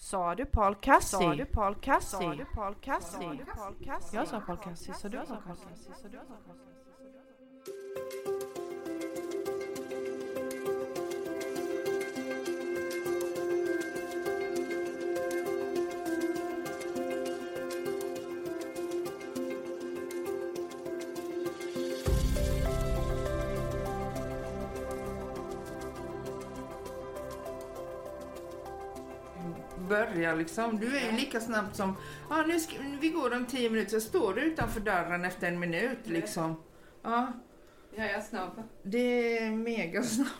Sa du Paul Cassi? Sa du Paul Cassi? Sa du Paul Cassi? Jag sa Paul Cassi, så du sa Paul Cassi. Så du Paul Cassi. Börja liksom. Du är ju lika snabbt som, ja nu ska, vi går om tio minuter, så står du utanför dörren efter en minut liksom. Ja, Ja, jag är snabb. det är mega snabbt.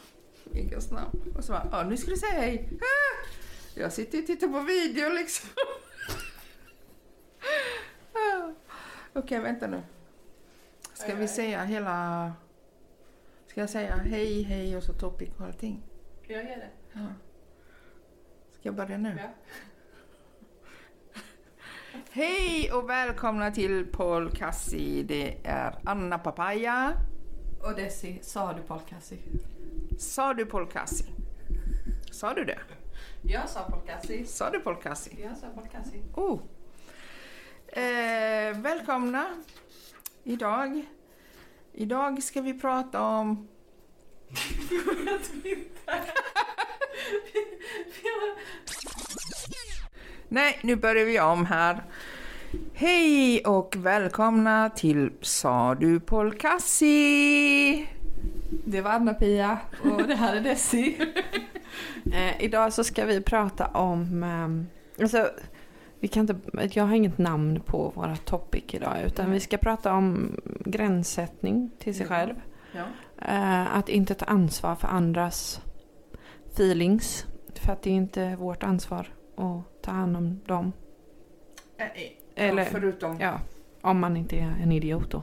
Mega snabbt. Och så bara, ja nu ska du säga hej. Ah! Jag sitter och tittar på video liksom. Ah. Okej, vänta nu. Ska vi säga hela... Ska jag säga hej, hej och så topic och allting? Jag gör det. Ja. Ska jag börja nu? Ja. Hej och välkomna till Paul Cassi. Det är Anna Papaya. Och Desi, sa du Paul Cassi? Sa du Paul Cassi? Sa du det? Jag sa Paul Cassi. Sa du Paul Cassi? Jag sa Paul Cassi. Oh. Eh, välkomna idag. Idag ska vi prata om... Nej, nu börjar vi om här. Hej och välkomna till Sa du Paul Cassi? Det var Anna-Pia och det här är Desi. eh, idag så ska vi prata om... ehm, alltså, vi kan inte, jag har inget namn på våra topic idag utan vi ska prata om gränssättning till sig Ja. själv. Ja. Eh, att inte ta ansvar för andras feelings. För att det är inte vårt ansvar att ta hand om dem. Eller, ja, förutom... ja, om man inte är en idiot då.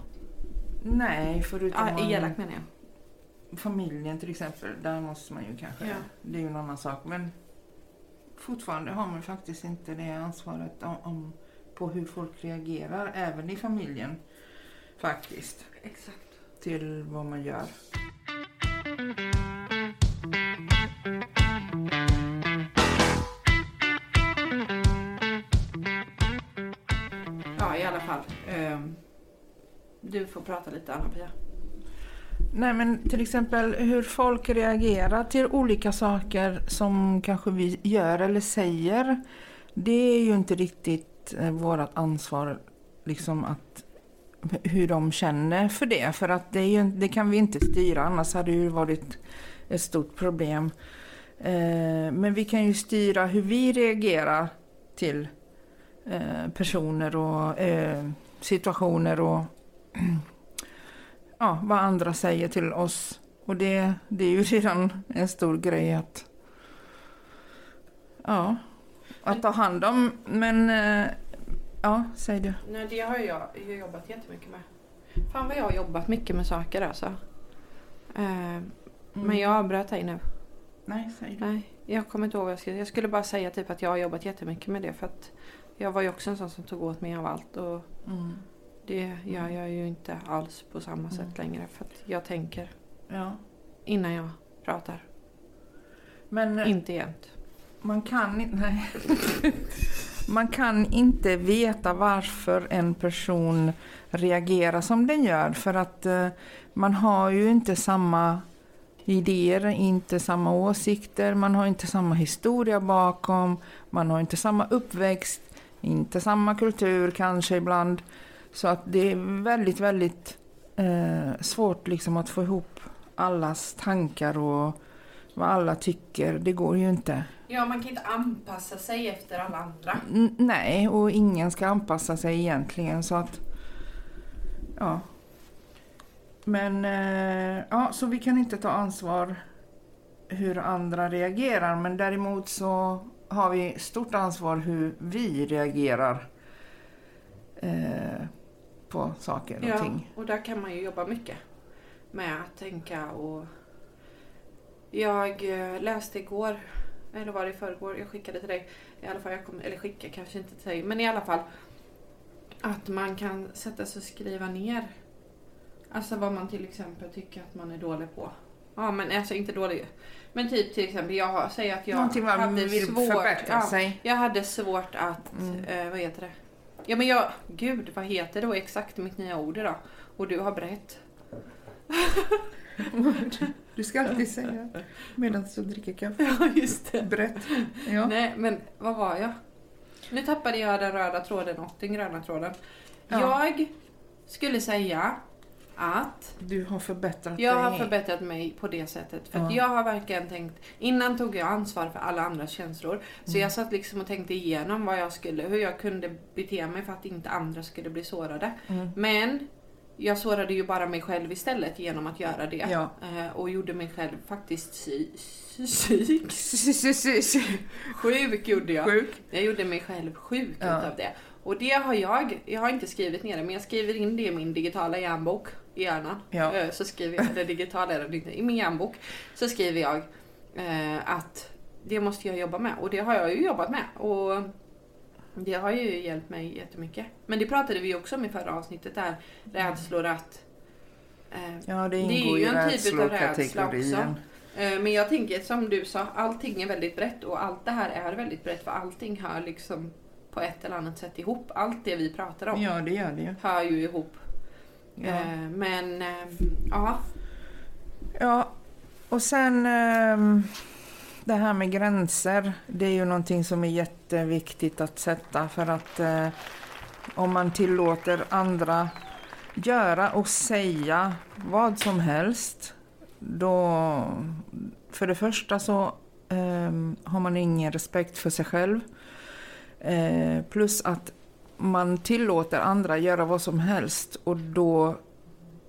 Nej, förutom... Ja, om- elak menar jag. familjen till exempel, där måste man ju kanske, Ja. det är ju en annan sak. Men fortfarande har man faktiskt inte det ansvaret om, om, på hur folk reagerar, även i familjen faktiskt, Exakt. till vad man gör. Fall. Ehm, du får prata lite Anna-Pia. Nej men till exempel hur folk reagerar till olika saker som kanske vi gör eller säger. Det är ju inte riktigt eh, vårt ansvar liksom att hur de känner för det. För att det, är ju, det kan vi inte styra annars hade det ju varit ett stort problem. Eh, men vi kan ju styra hur vi reagerar till eh, personer och eh, situationer och ja, vad andra säger till oss. Och det, det är ju redan en stor grej att, ja, att ta hand om. Men, eh, ja, säg du. Nej, det har jag, jag jobbat jättemycket med. Fan vad jag har jobbat mycket med saker alltså. Ehm, Men jag avbröt dig nu. Nej, säg du. Nej, jag kommer inte ihåg vad jag skulle Jag skulle bara säga typ att jag har jobbat jättemycket med det för att jag var ju också en sån som tog åt mig av allt och Mm. det gör jag ju inte alls på samma sätt längre för att jag tänker Ja. innan jag pratar. Men eh, Inte jämt. man kan inte, nej. Man kan inte veta varför en person reagerar som den gör för att eh, man har ju inte samma idéer, inte samma åsikter, man har inte samma historia bakom, man har inte samma uppväxt, inte samma kultur kanske ibland. Så att det är väldigt, väldigt eh, svårt liksom att få ihop allas tankar och vad alla tycker. Det går ju inte. Ja, man kan inte anpassa sig efter alla andra. N- nej, och ingen ska anpassa sig egentligen så att... Ja. Men, eh, ja, så vi kan inte ta ansvar hur andra reagerar men däremot så har vi stort ansvar hur vi reagerar eh, på saker och Ja, ting. och där kan man ju jobba mycket med att tänka och... Jag eh, läste igår, eller var det i förrgår, jag skickade till dig, i alla fall, jag kom, eller skicka kanske inte till dig, men i alla fall att man kan sätta sig och skriva ner alltså vad man till exempel tycker att man är dålig på. Ja men alltså inte dålig. Men typ till exempel jag har, säger att jag Någonting man hade vill svårt. förbättra ja, sig. Jag hade svårt att, Mm. eh, vad heter det? Ja men jag, gud vad heter då exakt mitt nya ord idag? Och du har brett. Du ska alltid säga medan du dricker kaffe. Ja just det. Brett. Ja. Nej men vad var jag? Nu tappade jag den röda tråden och den gröna tråden. Ja. Jag skulle säga att Du har förbättrat jag dig. har förbättrat mig på det sättet. För att Ja. jag har verkligen tänkt, innan tog jag ansvar för alla andras känslor. Så Mm. jag satt liksom och tänkte igenom vad jag skulle, hur jag kunde bete mig för att inte andra skulle bli sårade. Mm. Men jag sårade ju bara mig själv istället genom att göra det. Ja. Eh, och gjorde mig själv faktiskt sy- sy- syk. Sjuk gjorde jag. Sjuk. Jag gjorde mig själv sjuk Ja. utav det. Och det har jag, jag har inte skrivit ner det, men jag skriver in det i min digitala järnbok i hjärnan. Ja. Eh, Så skriver jag, eller digitala är inte, i min järnbok så skriver jag eh, att det måste jag jobba med. Och det har jag ju jobbat med. Och det har ju hjälpt mig jättemycket. Men det pratade vi också om i förra avsnittet där, rädslor att eh, Ja, det Det är ingår ju en typ utav rädsla rädslokategorin. Eh, Men jag tänker som du sa, allting är väldigt brett och allt det här är väldigt brett för allting hör liksom på ett eller annat sätt ihop. Allt det vi pratar om Ja, det gör det ju. hör ju ihop. Ja. Eh, Men eh, ja, Ja, och sen ehm, det här med gränser. Det är ju någonting som är jätteviktigt att sätta för att eh, om man tillåter andra göra och säga vad som helst då för det första så ehm, har man ingen respekt för sig själv. Eh, plus att man tillåter andra göra vad som helst och då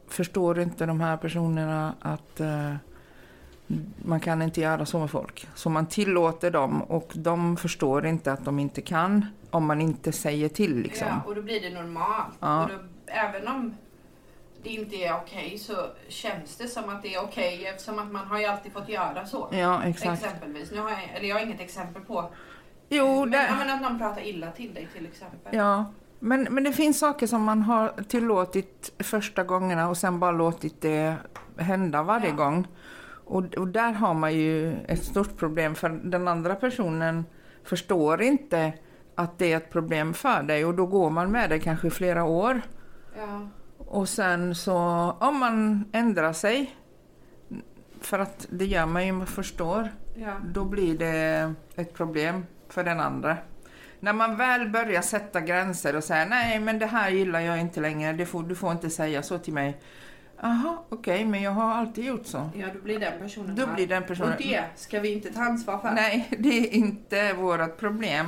förstår inte de här personerna att eh, man kan inte göra så med folk. Så man tillåter dem och de förstår inte att de inte kan om man inte säger till liksom. ja, och då blir det normalt. Ja. Och då, även om det inte är okej så känns det som att det är okej eftersom att man har ju alltid fått göra så. Ja, exakt. Exempelvis. Nu har jag, eller jag har inget exempel på. Jo, men, det, men att någon pratar illa till dig till exempel. ja. Men, men det finns saker som man har tillåtit första gångerna och sen bara låtit det hända varje Ja. gång. Och, och där har man ju ett stort problem för den andra personen förstår inte att det är ett problem för dig och då går man med det kanske flera år. Ja. Och sen så om man ändrar sig, för att det gör man ju, man förstår, Ja. då blir det ett problem för den andra. När man väl börjar sätta gränser och säga nej men det här gillar jag inte längre, det får, du får inte säga så till mig. Jaha, okej, men jag har alltid gjort så. Ja, då blir den personen Då blir den personen... Och det ska vi inte ta ansvar för. Nej, det är inte vårt problem.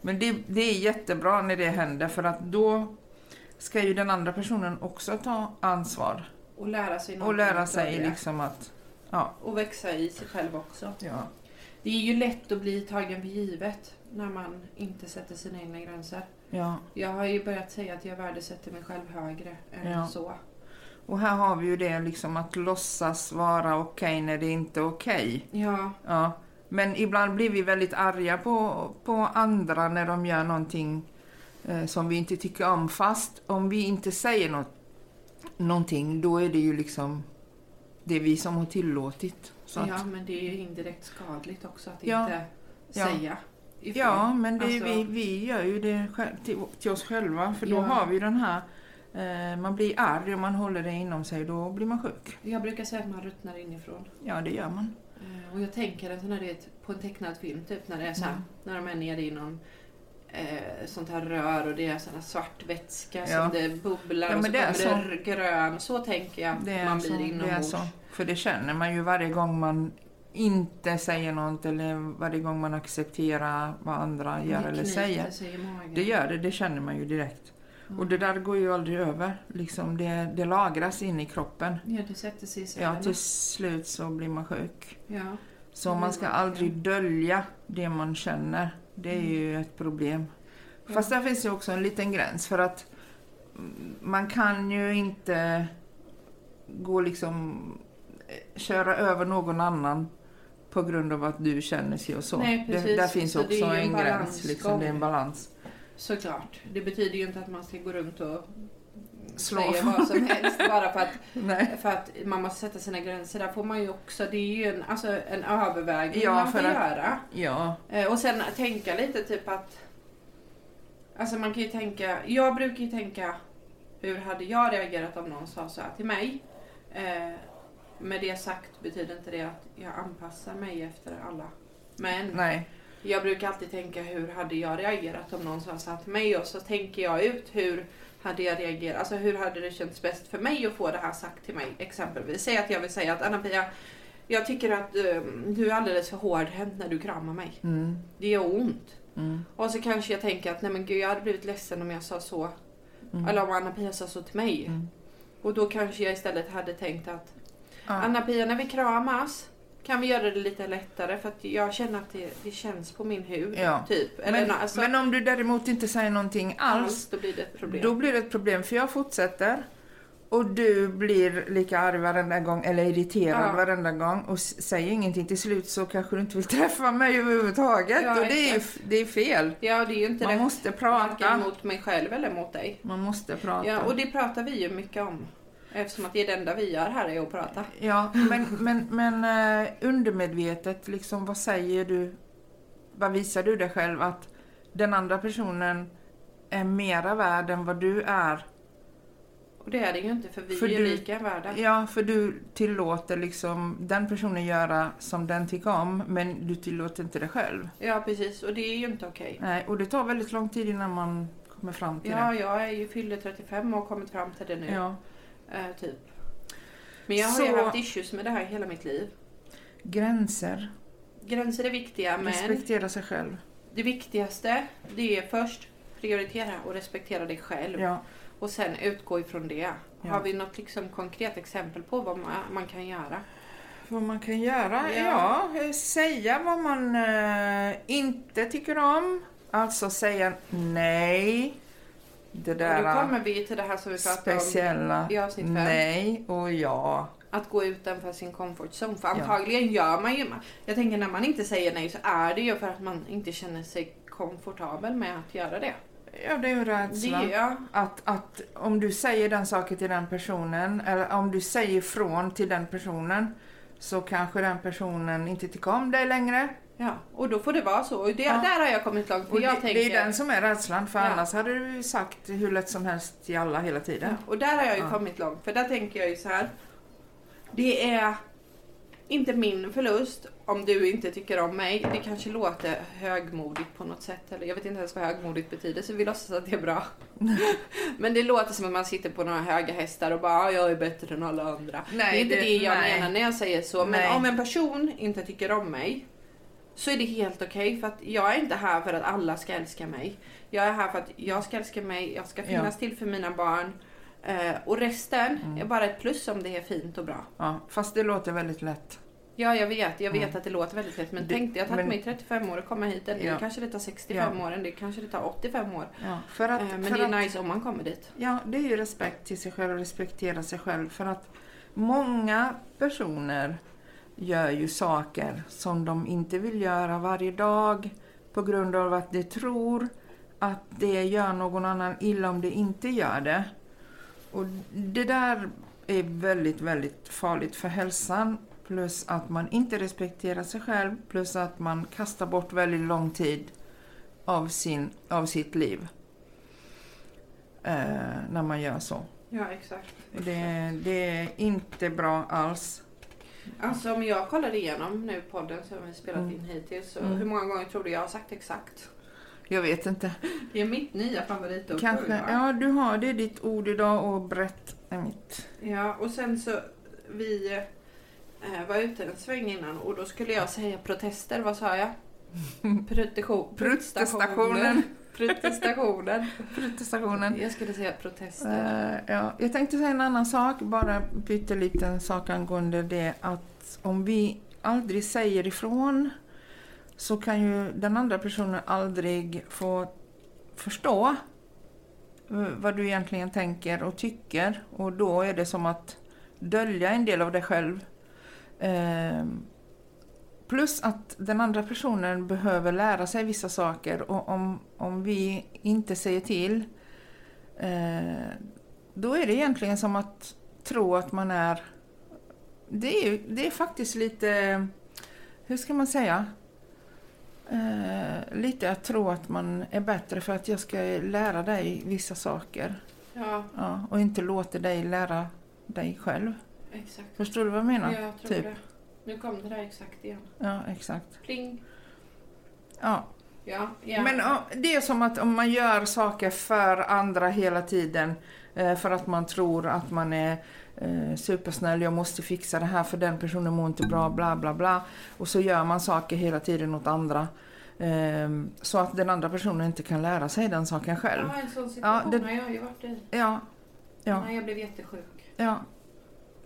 Men det, det är jättebra när det händer för att då ska ju den andra personen också ta ansvar. Och lära sig Och någonting lära utav sig liksom att... Ja. Och växa i sig själv också. ja. Det är ju lätt att bli tagen för givet när man inte sätter sina egna gränser. ja. Jag har ju börjat säga att jag värdesätter mig själv högre än Ja. så. Och här har vi ju det liksom att låtsas vara okej när det inte är okej. Ja, Ja. Men ibland blir vi väldigt arga på, på andra när de gör någonting eh, som vi inte tycker om. Fast om vi inte säger något, någonting, då är det ju liksom det är vi som har tillåtit. Så att, ja, men det är ju indirekt skadligt också att Ja. inte Ja. säga ifrån. Ja, men det, är Alltså- vi, vi gör ju det själv, till, till oss själva. För då Ja. har vi den här, eh, man blir arg och man håller det inom sig, då blir man sjuk. Jag brukar säga att man ruttnar inifrån. Ja, det gör man. Eh, Och jag tänker sån här, du vet, på en tecknad film typ när det är så här, Mm. när de är nere i någon eh, sånt här rör och det är sån här svart vätska Ja. som det bubblar Ja, och så det kommer det grön. Så tänker jag Det man så, blir det är inombords. så. För det känner man ju varje gång man inte säger något eller varje gång man accepterar vad andra gör eller säger. Det gör det, det känner man ju direkt. Ja. Och det där går ju aldrig över. Liksom det, det lagras in i kroppen. Ja, det sätter sig i Ja, cellerna. till slut så blir man sjuk. Ja. Så man blir ska aldrig ja. dölja det man känner. Det är ju ett problem. Fast där finns ju också en liten gräns för att mm, man kan ju inte gå liksom eh, köra över någon annan på grund av att du känner sig och så. Nej, det, där finns Så också en en gräns. Liksom, det är en balans. Såklart. Det betyder ju inte att man ska gå runt och slå. säger vad som helst bara för att, för att man måste sätta sina gränser. Där får man ju också, det är ju en, alltså, en övervägning Ja, man får att- göra. Ja. Eh, Och sen tänka lite typ att... Alltså man kan ju tänka... Jag brukar ju tänka hur hade jag reagerat om någon sa så här till mig? Eh, med det sagt betyder inte det att jag anpassar mig efter alla. Men Nej. jag brukar alltid tänka hur hade jag reagerat om någon sa så här till mig? Och så tänker jag ut hur hade jag reagerat? Alltså hur hade det känts bäst för mig att få det här sagt till mig? Exempelvis. Säg att jag vill säga att Anna-Pia, jag tycker att eh, du är alldeles för hårdhänt när du kramar mig. Mm. Det gör ont. Mm. Och så kanske jag tänker att nej men gud jag hade blivit ledsen om jag sa så. Mm. Eller om Anna-Pia sa så till mig. Mm. Och då kanske jag istället hade tänkt att. Anna-Pia när vi kramas kan vi göra det lite lättare för att jag känner att det, det känns på min hud. Ja. Typ. Eller Men, alltså, men om du däremot inte säger någonting alls, då blir det ett problem. då blir det ett problem. För jag fortsätter och du blir lika arg varenda gång, eller irriterad Ja. varenda gång och säger ingenting. Till slut så kanske du inte vill träffa mig överhuvudtaget. Ja, och det är, det är fel. Ja det är ju inte Man rätt. måste Varken prata. mot mig själv eller mot dig. Man måste prata. Ja, och det pratar vi ju mycket om. Eftersom att det är det enda vi gör här är att prata. Ja, men, men, men eh, undermedvetet, liksom, vad säger du? Vad visar du dig själv att den andra personen är mera värd än vad du är? Och det är det ju inte för vi För är du- lika värda. Ja, för du tillåter liksom den personen göra som den tycker om, men du tillåter inte det själv. Ja precis och det är ju inte okej. Nej, och det tar väldigt lång tid innan man kommer fram till Ja, det. jag är ju fyllde 35 och har kommit fram till det nu. Ja. Eh, typ. Men jag har ju Så- haft issues med det här hela mitt liv. Gränser. Gränser är viktiga men Respektera sig själv. det viktigaste det är först prioritera och respektera dig själv. Ja. Och sen utgå ifrån det. Ja. Har vi något liksom konkret exempel på vad man, man kan göra? Vad man kan göra? Ja. Ja, eh, säga vad man eh, inte tycker om. Alltså säga nej. Det Och där då kommer vi till det här som vi pratade speciella om i avsnitt fem. nej och ja. Att gå utanför sin comfort zone. För antagligen gör man ju... Jag tänker när man inte säger nej så är det ju för att man inte känner sig komfortabel med att göra det. Ja, det är ju Det rädsla. är jag. Att, att om du säger den saken till den personen, eller om du säger från till den personen, så kanske den personen inte tycker om dig längre. Ja, och då får det vara så. Och det, Ja. Där har jag kommit långt. För Och jag det, tänker, det är den som är rädslan, för Ja. annars hade du sagt hur lätt som helst till alla hela tiden. ja, och där har jag ju kommit långt. För där tänker jag ju så här. Det är inte min förlust om du inte tycker om mig. Det kanske låter högmodigt på något sätt. Eller jag vet inte ens vad högmodigt betyder så vi låtsas att det är bra. Men det låter som att man sitter på några höga hästar och bara "Ah, jag är bättre än alla andra. Nej, det är inte det, det- jag nej. menar när jag säger så. Men Nej. om en person inte tycker om mig så är det helt okej för att jag är inte här för att alla ska älska mig. Jag är här för att jag ska älska mig, jag ska finnas till för mina barn. Eh, och resten Mm. är bara ett plus om det är fint och bra. Ja, fast det låter väldigt lätt. Ja, jag vet. Jag vet Mm. att det låter väldigt lätt. Men Det- tänk dig, jag har tagit mig 35 år att komma hit. Del Ja. kanske det tar 65 år, en del kanske det tar 85 år. Ja, för att, Eh, men för det är att, nice om man kommer dit. ja, det är ju respekt till sig själv och respektera sig själv. För att många personer gör ju saker som de inte vill göra varje dag på grund av att de tror att det gör någon annan illa om det inte gör det. Och det där är väldigt, väldigt farligt för hälsan. Plus att man inte respekterar sig själv. Plus att man kastar bort väldigt lång tid av, sin, av sitt liv. Eh, när man gör så. Ja, exakt. Det, det är inte bra alls. Alltså om jag kollar igenom nu podden som vi spelat Mm. in hittills. Så Mm. hur många gånger tror du jag har sagt exakt? Jag vet inte. Det är mitt nya favoritord. Kanske, jag. ja du har det ditt ord idag och brett är mitt. Ja, och sen så vi eh, var ute en sväng innan och då skulle jag säga protester. Vad sa jag? Protestation, Protestationen. Protestationen. Protestationen. Jag skulle säga protester. Eh, ja, jag tänkte säga en annan sak, bara pytteliten sak angående det att om vi aldrig säger ifrån så kan ju den andra personen aldrig få förstå eh, vad du egentligen tänker och tycker och då är det som att dölja en del av dig själv. Ehm, Plus att den andra personen behöver lära sig vissa saker och om, om vi inte säger till eh, då är det egentligen som att tro att man är... Det är, det är faktiskt lite... Hur ska man säga? Eh, lite att tro att man är bättre för att jag ska lära dig vissa saker. Ja, Ja, och inte låta dig lära dig själv. exakt. Förstår du vad jag menar? Ja, jag tror typ. det. Nu kom det där exakt igen. Ja, exakt. Pling. Ja. Ja, ja. Men ja, det är som att om man gör saker för andra hela tiden eh, för att man tror att man är eh, supersnäll, jag måste fixa det här för den personen mår inte bra, bla bla bla. Och så gör man saker hela tiden åt andra. eh, Så att den andra personen inte kan lära sig den saken själv. Ja, en sån situation det- har jag ju varit i. Ja, ja, När jag blev jättesjuk. ja.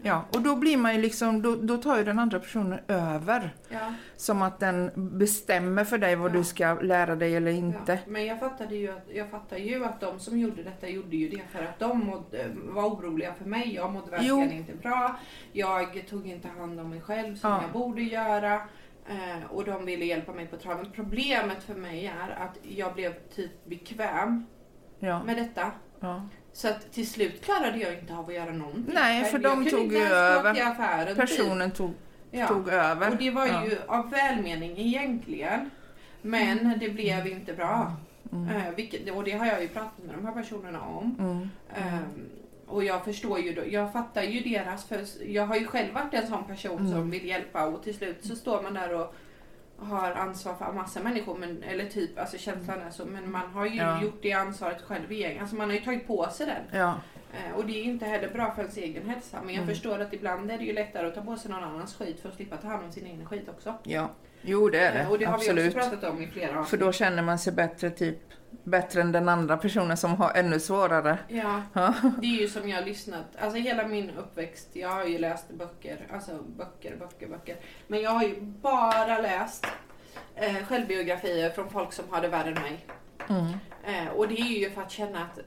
Ja, och då blir man ju liksom, då, då tar ju den andra personen över. Ja, Som att den bestämmer för dig vad Ja. du ska lära dig eller inte. ja. Men jag fattade ju att, jag fattar ju att de som gjorde detta gjorde ju det för att de mådde, var oroliga för mig. Jag mådde verkligen Jo. inte bra. Jag tog inte hand om mig själv som Ja. jag borde göra. Eh, och de ville hjälpa mig på traven. Problemet för mig är att jag blev typ bekväm med detta. Så att till slut klarade jag inte av att göra någonting. Nej, för de tog ju över. typ. Personen tog, Ja. tog över. Och det var Ja. ju av välmening egentligen. Men det blev inte bra. Mm. Eh, vilket, och det har jag ju pratat med de här personerna om. Mm. Ehm, och jag förstår ju, jag fattar ju deras, för jag har ju själv varit en sån person Mm. som vill hjälpa och till slut så står man där och har ansvar för massa människor, men, eller typ, alltså känslan är så, men man har ju Ja. gjort det ansvaret själv igen. Alltså man har ju tagit på sig den. Ja, Eh, och det är inte heller bra för ens egen hälsa. Men jag Mm. förstår att ibland är det ju lättare att ta på sig någon annans skit för att slippa ta hand om sin egen skit också. ja. Jo, det är det. Eh, och det har vi Absolut. också pratat om i flera För avsnitt. då känner man sig bättre, typ, bättre än den andra personen som har ännu svårare. Ja, Ja. det är ju som jag har lyssnat, alltså hela min uppväxt, jag har ju läst böcker, alltså böcker, böcker, böcker. Men jag har ju bara läst eh, självbiografier från folk som har det värre än mig. Mm. Eh, och det är ju för att känna att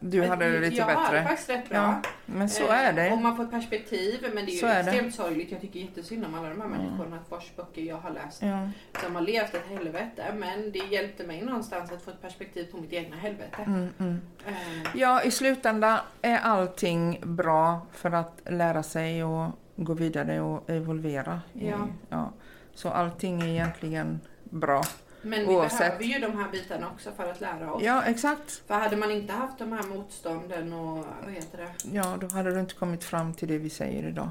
Du hade det lite jag har det bättre. faktiskt rätt bra. Ja, men så Eh, är det. man får ett perspektiv, men det är ju Så är extremt sorgligt. Jag tycker jättesynd om alla de här människorna vars böcker jag har läst. Ja. Som har levt ett helvete, men det hjälpte mig någonstans att få ett perspektiv på mitt egna helvete. Mm, mm. Eh, ja, i slutändan är allting bra för att lära sig och gå vidare och evolvera. i- Ja. ja. Så allting är egentligen bra. Men vi Oavsett. behöver ju de här bitarna också för att lära oss. Ja, exakt. För hade man inte haft de här motstånden och vad heter det? Ja, då hade du inte kommit fram till det vi säger idag.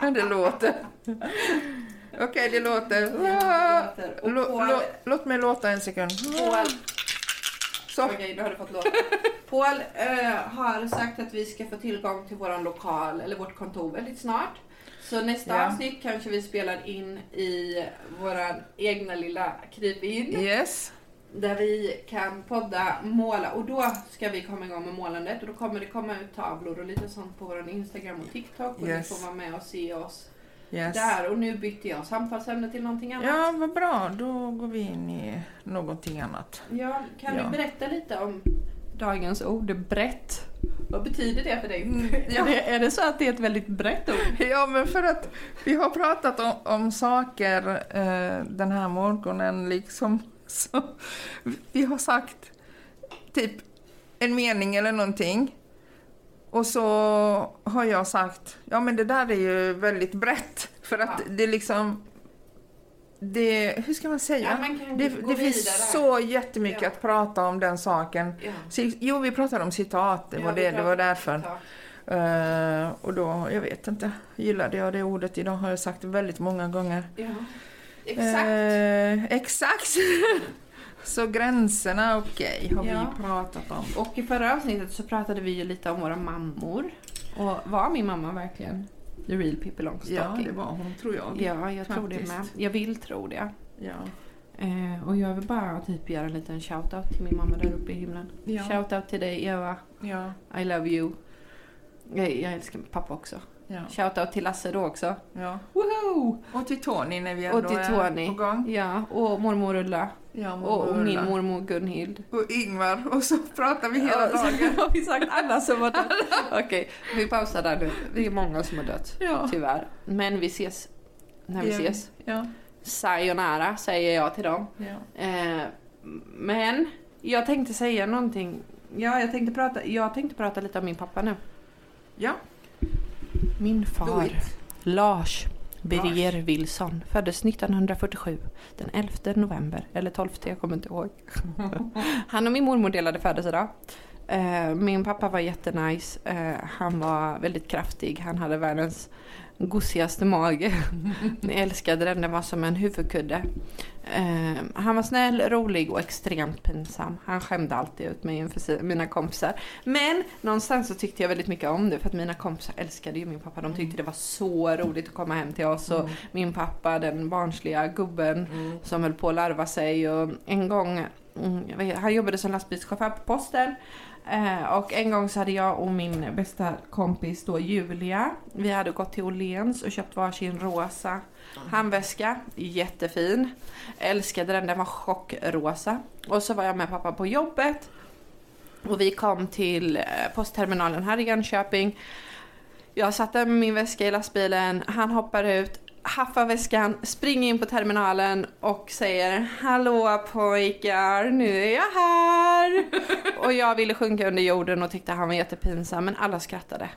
Det låter. Okej, det låter. Och Lå- Paul, lå- låt mig låta en sekund. Paul, Så. Okej, då har du fått låta. Paul eh, har sagt att vi ska få tillgång till våran lokal, eller vårt kontor väldigt snart. Så nästa Ja. avsnitt kanske vi spelar in i våran egna lilla krypin. Yes. Där vi kan podda, måla och då ska vi komma igång med målandet och då kommer det komma ut tavlor och lite sånt på vår Instagram och TikTok och Yes. ni får vara med och se oss yes. där. Och nu bytte jag samtalsämne till någonting annat. Ja, vad bra. Då går vi in i någonting annat. Ja, kan Ja. du berätta lite om dagens ord, brett? Vad betyder det för dig? Mm, ja. Är, det, är det så att det är ett väldigt brett ord? Ja, men för att vi har pratat om, om saker eh, den här morgonen liksom. Så vi har sagt typ en mening eller någonting. Och så har jag sagt, ja men det där är ju väldigt brett. För att Ja. det liksom, det, hur ska man säga? man kan det det finns så jättemycket Ja. att prata om den saken. Ja. Jo, vi pratade om citat, det Ja, var, det, det var därför. Eh, och då, jag vet inte, gillade jag det ordet idag har jag sagt väldigt många gånger. Ja. Exakt. Eh, exakt! Så gränserna, okej, har Ja. vi pratat om. Och i förra avsnittet så pratade vi ju lite om våra mammor. Och var min mamma verkligen the real Pippi Ja, Longstocking? det var hon tror jag. Ja, jag tror det Faktiskt. med. Jag vill tro det. Ja. Eh, och jag vill bara typ göra en liten shoutout till min mamma där uppe i himlen. Ja. Shoutout till dig Eva. Ja. I love you. Jag, jag älskar min pappa också. Ja. Shoutout till Lasse då också. ja. Woho! Och till Tony när vi ändå Och till Tony. är på gång. Ja, och mormor Ulla. Ja, Och, och Ulla. min mormor Gunhild. Och Ingvar. Och så pratar vi hela Ja, dagen. har vi sagt alla som har dött. Okej, vi pausar där nu. Det är många som har dött. Ja. Tyvärr. Men vi ses när vi Ja. ses. Ja. Sayonara säger jag till dem. Ja. Eh, men jag tänkte säga någonting Ja, jag tänkte, prata, jag tänkte prata lite om min pappa nu. Ja. Min far. Lars Birger Wilson, föddes 1947 den 11 november, eller 12, jag kommer inte ihåg. Han och min mormor delade födelsedag. Eh, Min pappa var jättenice. Eh, Han var väldigt kraftig. Han hade världens gosigaste mage. Jag älskade den, den var som en huvudkudde. Eh, Han var snäll, rolig och extremt pinsam. Han skämde alltid ut mig inför mina kompisar. Men någonstans så tyckte jag väldigt mycket om det för att mina kompisar älskade ju min pappa. De tyckte det var så roligt att komma hem till oss och min pappa, den barnsliga gubben som höll på att larva sig och en gång, mm, han jobbade som lastbilschaufför på posten Eh, och en gång så hade jag och min bästa kompis då Julia, vi hade gått till Åhléns och köpt varsin rosa handväska. Jättefin. Älskade den, den var chockrosa. Och så var jag med pappa på jobbet. Och vi kom till eh, postterminalen här i Jönköping. Jag satte min väska i lastbilen, han hoppar ut, haffar väskan, springer in på terminalen och säger Hallå pojkar, nu är jag här! och jag ville sjunka under jorden och tyckte han var jättepinsam men alla skrattade.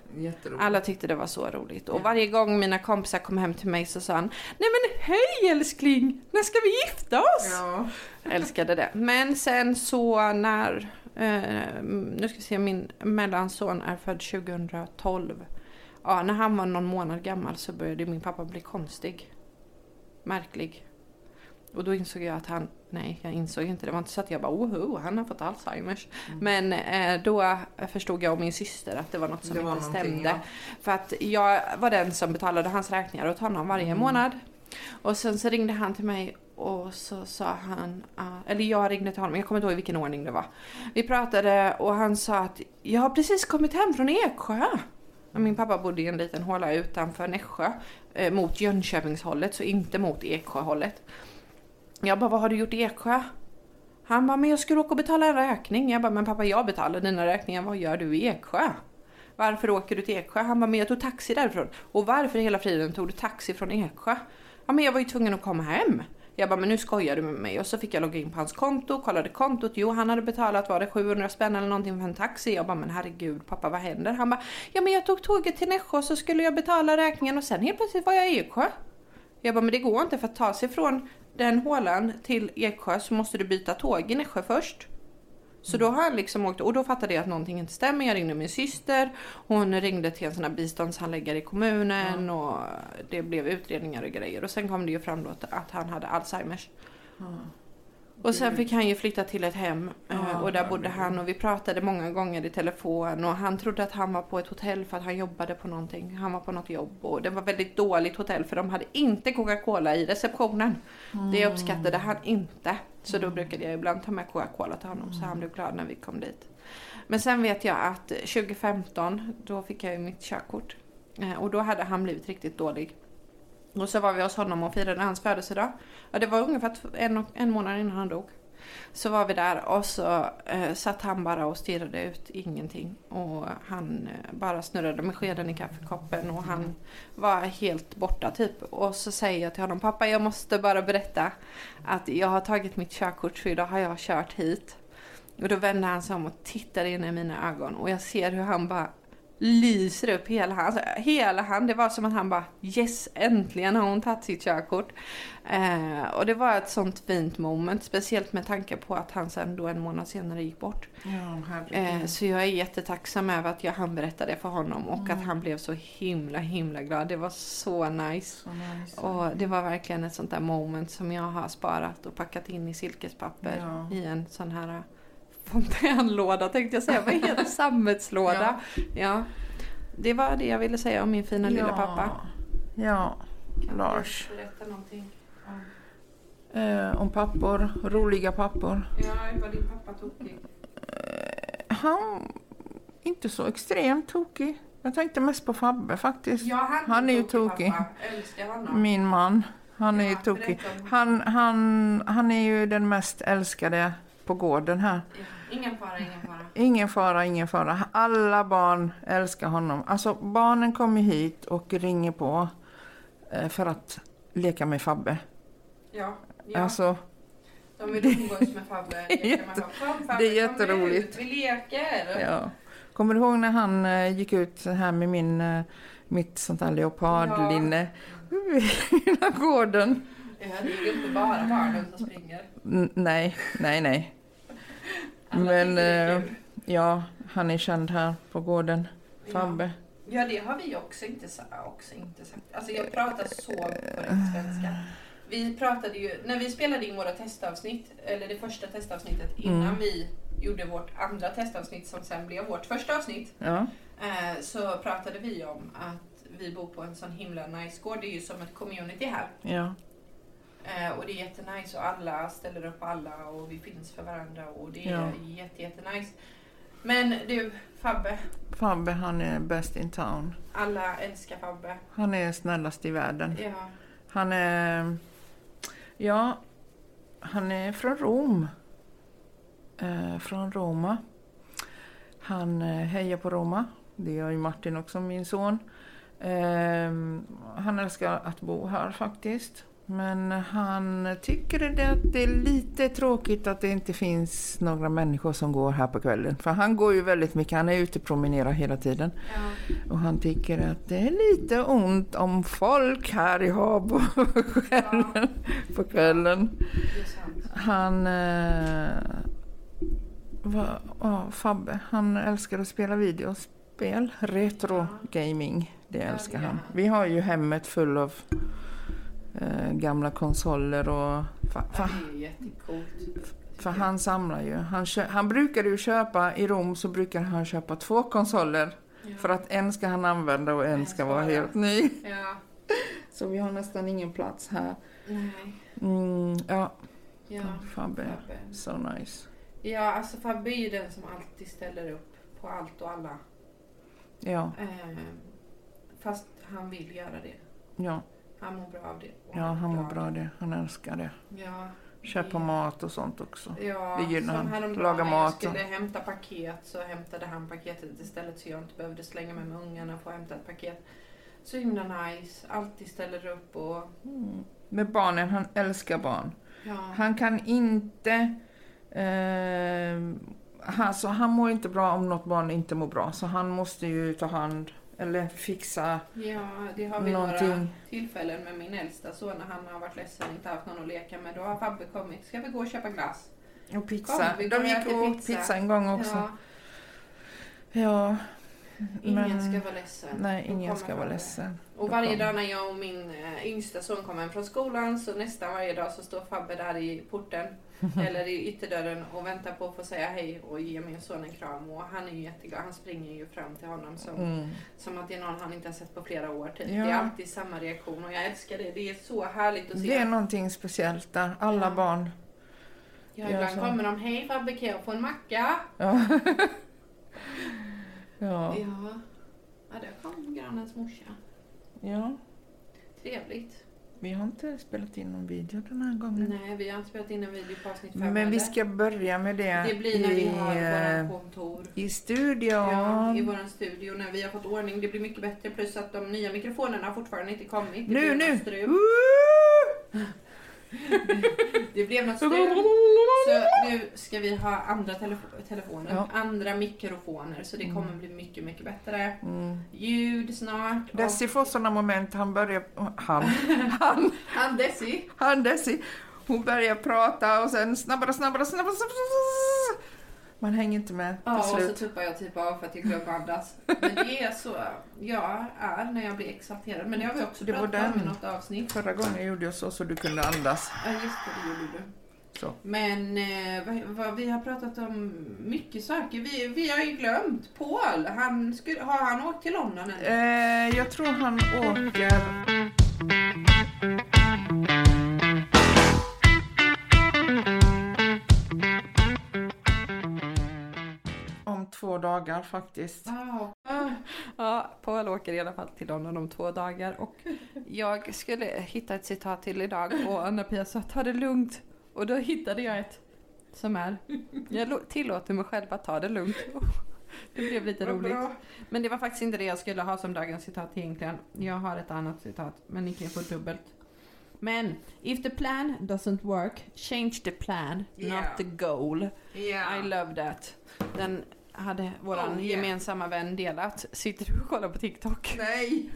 Alla tyckte det var så roligt. Och varje gång mina kompisar kom hem till mig så sa han Nej men hej älskling! När ska vi gifta oss? Ja. Älskade det. Men sen så när, eh, nu ska vi se, min mellanson är född 2012. Ja, när han var någon månad gammal så började min pappa bli konstig. Märklig. Och då insåg jag att han, nej jag insåg inte, det var inte så att jag bara oho, han har fått Alzheimers. Men eh, då förstod jag och min syster att det var något som var inte stämde. ja. För att jag var den som betalade hans räkningar åt honom varje Mm. månad. Och sen så ringde han till mig och så sa han, ah, eller jag ringde till honom, jag kommer inte ihåg i vilken ordning det var. Vi pratade och han sa att jag har precis kommit hem från Eksjö. Min pappa bodde i en liten håla utanför Nässjö, eh, mot Jönköpingshållet, så inte mot Eksjöhållet. Jag bara, vad har du gjort i Eksjö? Han bara, men jag skulle åka och betala en räkning. Jag bara, men pappa jag betalar dina räkningar, vad gör du i Eksjö? Varför åker du till Eksjö? Han bara, men jag tog taxi därifrån. Och varför i hela friden tog du taxi från Eksjö? Ja, men jag var ju tvungen att komma hem. Jag bara, men nu skojar du med mig. Och så fick jag logga in på hans konto, kollade kontot. Jo, han hade betalat, var det 700 spänn eller någonting för en taxi? Jag bara, men herregud pappa, vad händer? Han bara, ja men jag tog tåget till Nässjö och så skulle jag betala räkningen och sen helt plötsligt var jag i Eksjö. Jag bara, men det går inte för att ta sig från den hålan till Eksjö så måste du byta tåg i Nässjö först. Så då har han liksom åkt, och då fattade jag att någonting inte stämmer. Jag ringde min syster, hon ringde till en sån här biståndshandläggare i kommunen och det blev utredningar och grejer. Och sen kom det ju fram då att, att han hade Alzheimers. Och sen fick han ju flytta till ett hem eh, Ja, och där bodde han och vi pratade många gånger i telefon och han trodde att han var på ett hotell för att han jobbade på någonting. Han var på något jobb och det var väldigt dåligt hotell för de hade inte Coca-Cola i receptionen. Det uppskattade han inte. Så då brukade jag ibland ta med Coca-Cola till honom så han blev glad när vi kom dit. Men sen vet jag att 2015 då fick jag ju mitt körkort Eh, och då hade han blivit riktigt dålig. Och så var vi hos honom och firade hans födelsedag. Ja, det var ungefär en, en månad innan han dog. Så var vi där och så eh, satt han bara och stirrade ut ingenting. Och han eh, bara snurrade med skeden i kaffekoppen och han var helt borta typ. Och så säger jag till honom, pappa jag måste bara berätta att jag har tagit mitt körkort för idag har jag kört hit. Och då vände han sig om och tittade in i mina ögon och jag ser hur han bara lyser upp hela han. Hela han. Det var som att han bara yes, äntligen har hon tagit sitt körkort. Eh, och det var ett sånt fint moment, speciellt med tanke på att han sen då en månad senare gick bort. Ja. Eh, så jag är jättetacksam över att jag hann berätta det för honom och att han blev så himla himla glad. Det var så nice. Så nice. Och det var verkligen ett sånt där moment som jag har sparat och packat in i silkespapper Ja. i en sån här fontänlåda tänkte jag säga. Vad heter det? Sammetslåda. Ja. Det var det jag ville säga om min fina lilla pappa. Ja, Kan Lars. berätta någonting? om- Eh, om pappor, roliga pappor. Ja, var din pappa tokig? Han inte så extremt tokig. Jag tänkte mest på Fabbe faktiskt. Ja, han, Han är ju tokig. Min man. Han är ju Ja, tokig. Han, han, han är ju den mest älskade på gården här. Ja, Ingen fara, ingen fara. Ingen fara, ingen fara. Alla barn älskar honom. Alltså barnen kommer hit och ringer på eh, för att leka med Fabbe. Ja, ja. Alltså, De vill umgås med Fabbe. Jätte- Man bara, "Kom, Fabbe, det är jätteroligt. ut, Vi leker. Ja. Kommer du ihåg när han eh, gick ut här med min, eh, mitt sånt här leopardlinne i hela gården? Ja, det är ju inte bara barnen som springer. Nej, nej, nej. Alla Men eh, ja, han är känd här på gården. Fabbe. Ja, det har vi också inte, också inte sagt. Alltså jag pratar så korrekt svenska. Vi pratade ju, när vi spelade in våra testavsnitt, eller det första testavsnittet innan Mm. vi gjorde vårt andra testavsnitt som sen blev vårt första avsnitt. Ja, Eh, så pratade vi om att vi bor på en sån himla nice gård. Det är ju som ett community här. ja, Eh, och det är jättenice och alla ställer upp alla och vi finns för varandra och det är Ja. jätte, jättenice. Men du, Fabbe. Fabbe han är best in town. Alla älskar Fabbe. Han är snällast i världen. Ja. Han är... Ja, han är från Rom. Eh, från Roma. Han eh, hejar på Roma. Det gör ju Martin också, min son. Eh, han älskar att bo här faktiskt. Men han tycker det att det är lite tråkigt att det inte finns några människor som går här på kvällen. För han går ju väldigt mycket, han är ute och promenerar hela tiden. ja. Och han tycker att det är lite ont om folk här i Habo på kvällen. På kvällen. Han... Eh, va, ja, Fabbe, han älskar att spela videospel. Retro gaming, det Ja, älskar han. Vi har ju hemmet full av eh, gamla konsoler och... Är jättecoolt. för han samlar ju. Han, kö, han brukade ju köpa, i Rom så brukar han köpa två konsoler. Ja. För att en ska han använda och en ska vara vara. helt ny. Ja. Så vi har nästan ingen plats här. Nej. Mm, ja, Ja. Fabbe. Fabbe. So nice. Ja, alltså Fabbe är ju den som alltid ställer upp på allt och alla. Ja, Eh, fast han vill göra det. ja, Han mår bra av det. Ja, han mår bra det. Han älskar det. Ja. Köpa mat och sånt också. Ja, Det gillar som han. Laga mat jag och- skulle hämta paket så hämtade han paketet istället så jag inte behövde slänga mig med ungarna för att hämta ett paket. Så himla nice. Alltid ställer upp och Mm. Med barnen, han älskar barn. ja. Han kan inte... Eh, han, så han mår inte bra om något barn inte mår bra. Så han måste ju ta hand eller fixa Ja, det har vi några någonting. tillfällen med min äldsta son när han har varit ledsen och inte haft någon att leka med. Då har Fabbe kommit. Ska vi gå och köpa glass? Och pizza. Kom, vi De gick och åt pizza. pizza en gång också. Ja, Ja. ingen men- ska vara ledsen. Nej, ingen ska vara ledsen. Och varje dag när jag och min äh, yngsta son kommer hem från skolan så nästan varje dag så står Fabbe där i porten eller i ytterdörren och väntar på att få säga hej och ge min son en kram. Och han är ju jätteglad. Han springer ju fram till honom som, Mm. som att det är någon han inte har sett på flera år. Typ. Ja. Det är alltid samma reaktion och jag älskar det. Det är så härligt att se. Det är någonting speciellt där. Alla Ja. barn. ja, ibland kommer de, hej Fabbe kan jag få en macka? Ja. ja. Ja. Ja, där kom grannens morsa. ja. Trevligt. Vi har inte spelat in någon video den här gången. Nej, vi har inte spelat in en video på avsnitt fem Men vi ska börja med det, Det blir när vi har i, våra kontor. i studion. Ja, i vår studio när vi har fått ordning. Det blir mycket bättre plus att de nya mikrofonerna har fortfarande inte kommit. Det Nu, nu! strul. Det blev något strul. Så nu ska vi ha andra telefo- telefoner, Ja. andra mikrofoner. Så det kommer Mm. bli mycket, mycket bättre. Mm. Ljud snart. och- Desi får sådana moment, han börjar... Han, han, Han Desi. han Desi. Hon börjar prata och sen snabbare, snabbare, snabbare, snabbare. Man hänger inte med Ja, och så tuppar jag typ av för att jag glömmer andas. Men det är så jag är när jag blir exalterad. Men det har vi också Det pratat om i något avsnitt. Förra gången gjorde jag så, så du kunde andas. Ja, just det, det gjorde du. Så. Men eh, vad, vad, vi har pratat om mycket saker. Vi, vi har ju glömt Paul. Han skulle, har han åkt till London än? Eh, jag tror han åker... två dagar faktiskt. Ja. ja, Paul åker i alla fall till London om två dagar. Och jag skulle hitta ett citat till idag och Anna-Pia sa ta det lugnt. Och då hittade jag ett som är Jag tillåter mig själv att ta det lugnt. Det blev lite roligt. bra. Men det var faktiskt inte det jag skulle ha som dagens citat egentligen. Jag har ett annat citat, men ni kan få dubbelt. Men if the plan doesn't work, change the plan, Yeah. not the goal. Ja. I love that. Den hade våran Oh, yeah. gemensamma vän delat. Sitter du och kollar på TikTok? Nej!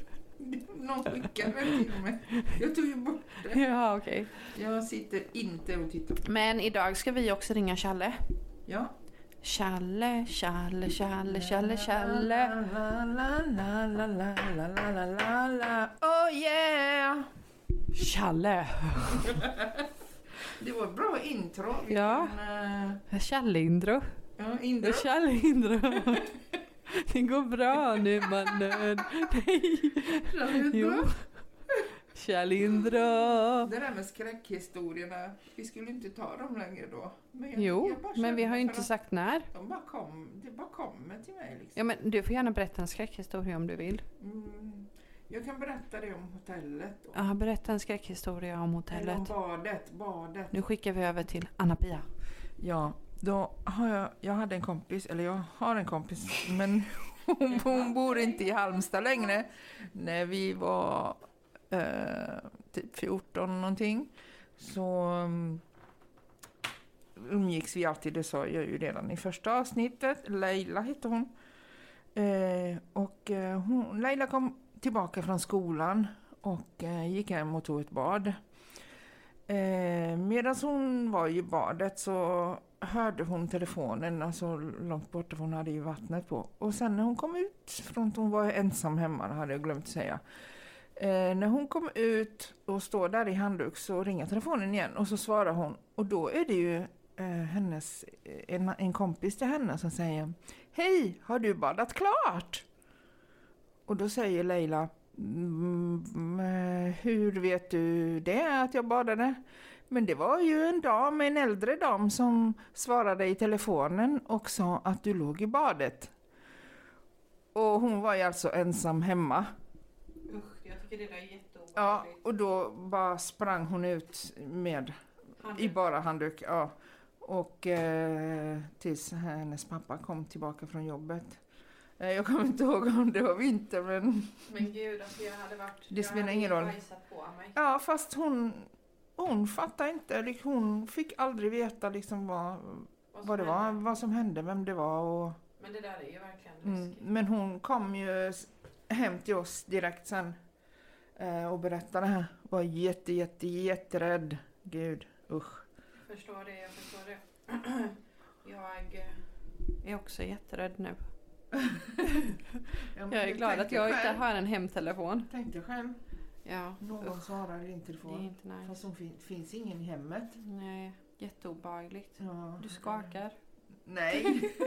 Någon skickade den till mig. Jag tog ju bort det. Ja, okej. Jag sitter inte och tittar. Men idag ska vi också ringa Challe. Ja. Challe, Challe, Challe, Challe, Challe. La, la, la, la, la, la, la, la, la, la. Oh yeah! Challe. Det var ett bra intro. Ja. Vilken, eh, Challe-intro. Ja, intro. Challe-intro. Det går bra nu mannen. Nej. Jo. Challe-intro. Det där med skräckhistorierna, vi skulle inte ta dem längre då. Men jag- Jo, jag men vi har ju inte sagt när. De bara kom, det bara kommer till mig liksom. Ja men du får gärna berätta en skräckhistoria om du vill. Mm. Jag kan berätta det om hotellet. Då. Ja, berätta en skräckhistoria om Eller om hotellet. badet, badet. Nu skickar vi över till Anna-Pia. Ja, då har jag, jag hade en kompis, eller jag har en kompis, men hon, hon bor inte i Halmstad längre. När vi var eh, typ 14 någonting så um, umgicks vi alltid, det sa jag ju redan i första avsnittet. Leila hette hon. Eh, och eh, hon, Leila kom tillbaka från skolan och eh, gick hem och tog ett bad. Eh, Medan hon var i badet så hörde hon telefonen, alltså långt borta för hon hade ju vattnet på. Och sen när hon kom ut från hon var ensam hemma, det hade jag glömt säga. Eh, när hon kom ut och står där i handduk så ringer telefonen igen och så svarar hon. Och då är det ju eh, hennes, en, en kompis till henne som säger Hej, har du badat klart? Och då säger Leila Mm, eh, hur vet du det att jag badade? Men det var ju en dam, en äldre dam som svarade i telefonen och sa att du låg i badet. Och hon var ju alltså ensam hemma. Usch, jag tycker det där är jätteobehagligt. Ja, och då bara sprang hon ut med i bara handduk. Ja. Och eh, tills hennes pappa kom tillbaka från jobbet. Eh, jag kommer inte ihåg om det var vinter men Men gud, alltså jag hade varit... Det spelar ingen roll. på mig. Ja, fast hon, hon fattade inte. Hon fick aldrig veta liksom vad, vad det var, vad som hände, vem det var. Och, Men det där är ju verkligen mm, men hon kom ju hem till oss direkt sen eh, och berättade det här. Var jätte, jätte, jätterädd. Gud, usch. Jag förstår det, jag förstår det. jag eh, är också jätterädd nu. Jag är glad att jag inte har en hemtelefon. Tänkte själv. Ja, Någon svarar i din det är telefon. inte nice. Fast hon fin- finns ingen i hemmet. Nej, jätteobehagligt. Ja. Du skakar. Nej.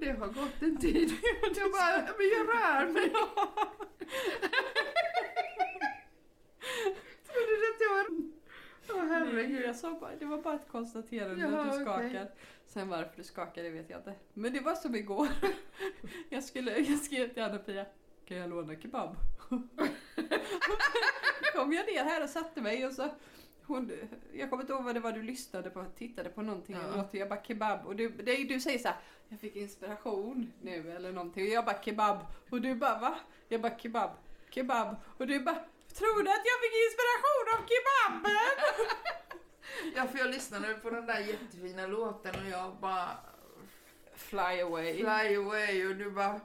Det har gått en tid. Jag bara, men jag rör mig. Trodde du att jag var... Herregud. jag sa bara, det var bara ett konstaterande Jaha, att du skakar. okej. Sen varför du skakar det vet jag inte. Men det var som igår. Jag, skulle, jag skrev till Anna-Pia, kan jag låna kebab? kom jag ner här och satte mig och så hon, jag kommer inte ihåg vad det var du lyssnade på, tittade på någonting Ja. eller något, jag bara kebab och du, det, du säger så här, jag fick inspiration nu eller någonting och jag bara kebab och du bara va? Jag bara kebab, kebab och du bara Tror du att jag fick inspiration av kebaben? Ja, för jag lyssnade på den där jättefina låten och jag bara Fly away. fly away och du bara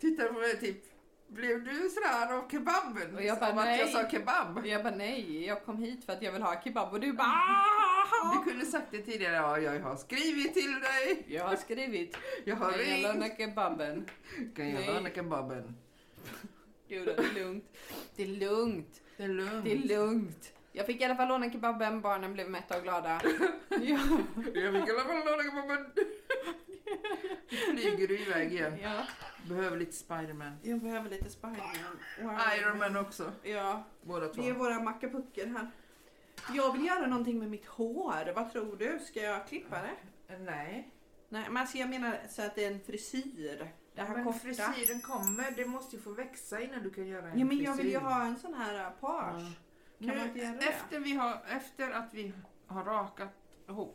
tittade på mig typ blev du sådär av kebaben? Och jag bara, Av att jag nej. sa kebab? Jag bara nej, jag kom hit för att jag vill ha kebab och du bara "Ah!" Du kunde sagt det tidigare, ja jag har skrivit till dig. Jag har skrivit, Jag har kan jag ringt. låna kebaben? Kan jag Nej. låna kebaben? Jo, det är lugnt. Det är lugnt. Det är lugnt. Det är lugnt. Jag fick i alla fall låna kebaben, barnen blev mätta och glada. Ja. Jag fick i alla fall låna kebaben. Nu flyger du iväg igen. ja. Behöver lite Spiderman. Jag behöver lite Spiderman. Iron Man också. Ja, Båda två. det är våra mackapucker här. Jag vill göra någonting med mitt hår. Vad tror du? Ska jag klippa det? Nej. Nej, men alltså jag menar så att det är en frisyr. Det här Men korta. frisyren kommer, det måste ju få växa innan du kan göra en Ja, men jag vill ju frisyr. ha en sån här uh, page. Ja. Nu, efter, vi har, efter att vi har rakat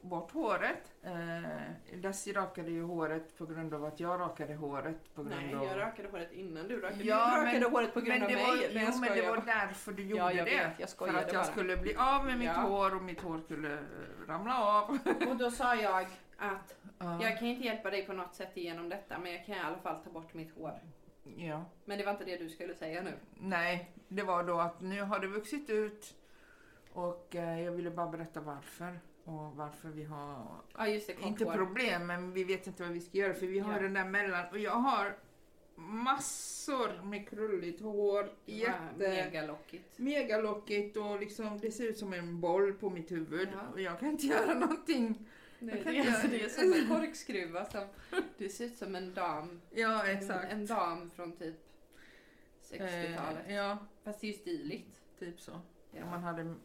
bort håret. Eh, Lassie rakade ju håret på grund av att jag rakade håret på grund Nej, av... jag rakade håret innan du rakade. Ja, du rakade men- håret på grund men av det mig. var, jag jo, men det var därför du gjorde Ja, jag det. vet, jag för att jag bara. skulle bli av med mitt Ja. hår och mitt hår skulle eh, ramla av. Och då sa jag att Ja. jag kan inte hjälpa dig på något sätt igenom detta men jag kan i alla fall ta bort mitt hår. ja. Men det var inte det du skulle säga nu. Nej, det var då att nu har det vuxit ut och eh, jag ville bara berätta varför. Och varför vi har, Ja det, inte problem, men vi vet inte vad vi ska göra för vi har Ja. den där mellan. Och jag har massor med krulligt hår. Ja, Jätte... Megalockigt. Megalockigt och liksom, det ser ut som en boll på mitt huvud. Ja. Och jag kan inte göra någonting. Kan det, är, det är som en korkskruva som... Du ser ut som en dam. Ja, En, exakt. en dam från typ 60-talet. Eh, ja, Fast det är ju stiligt. typ så. Ja. Om man hade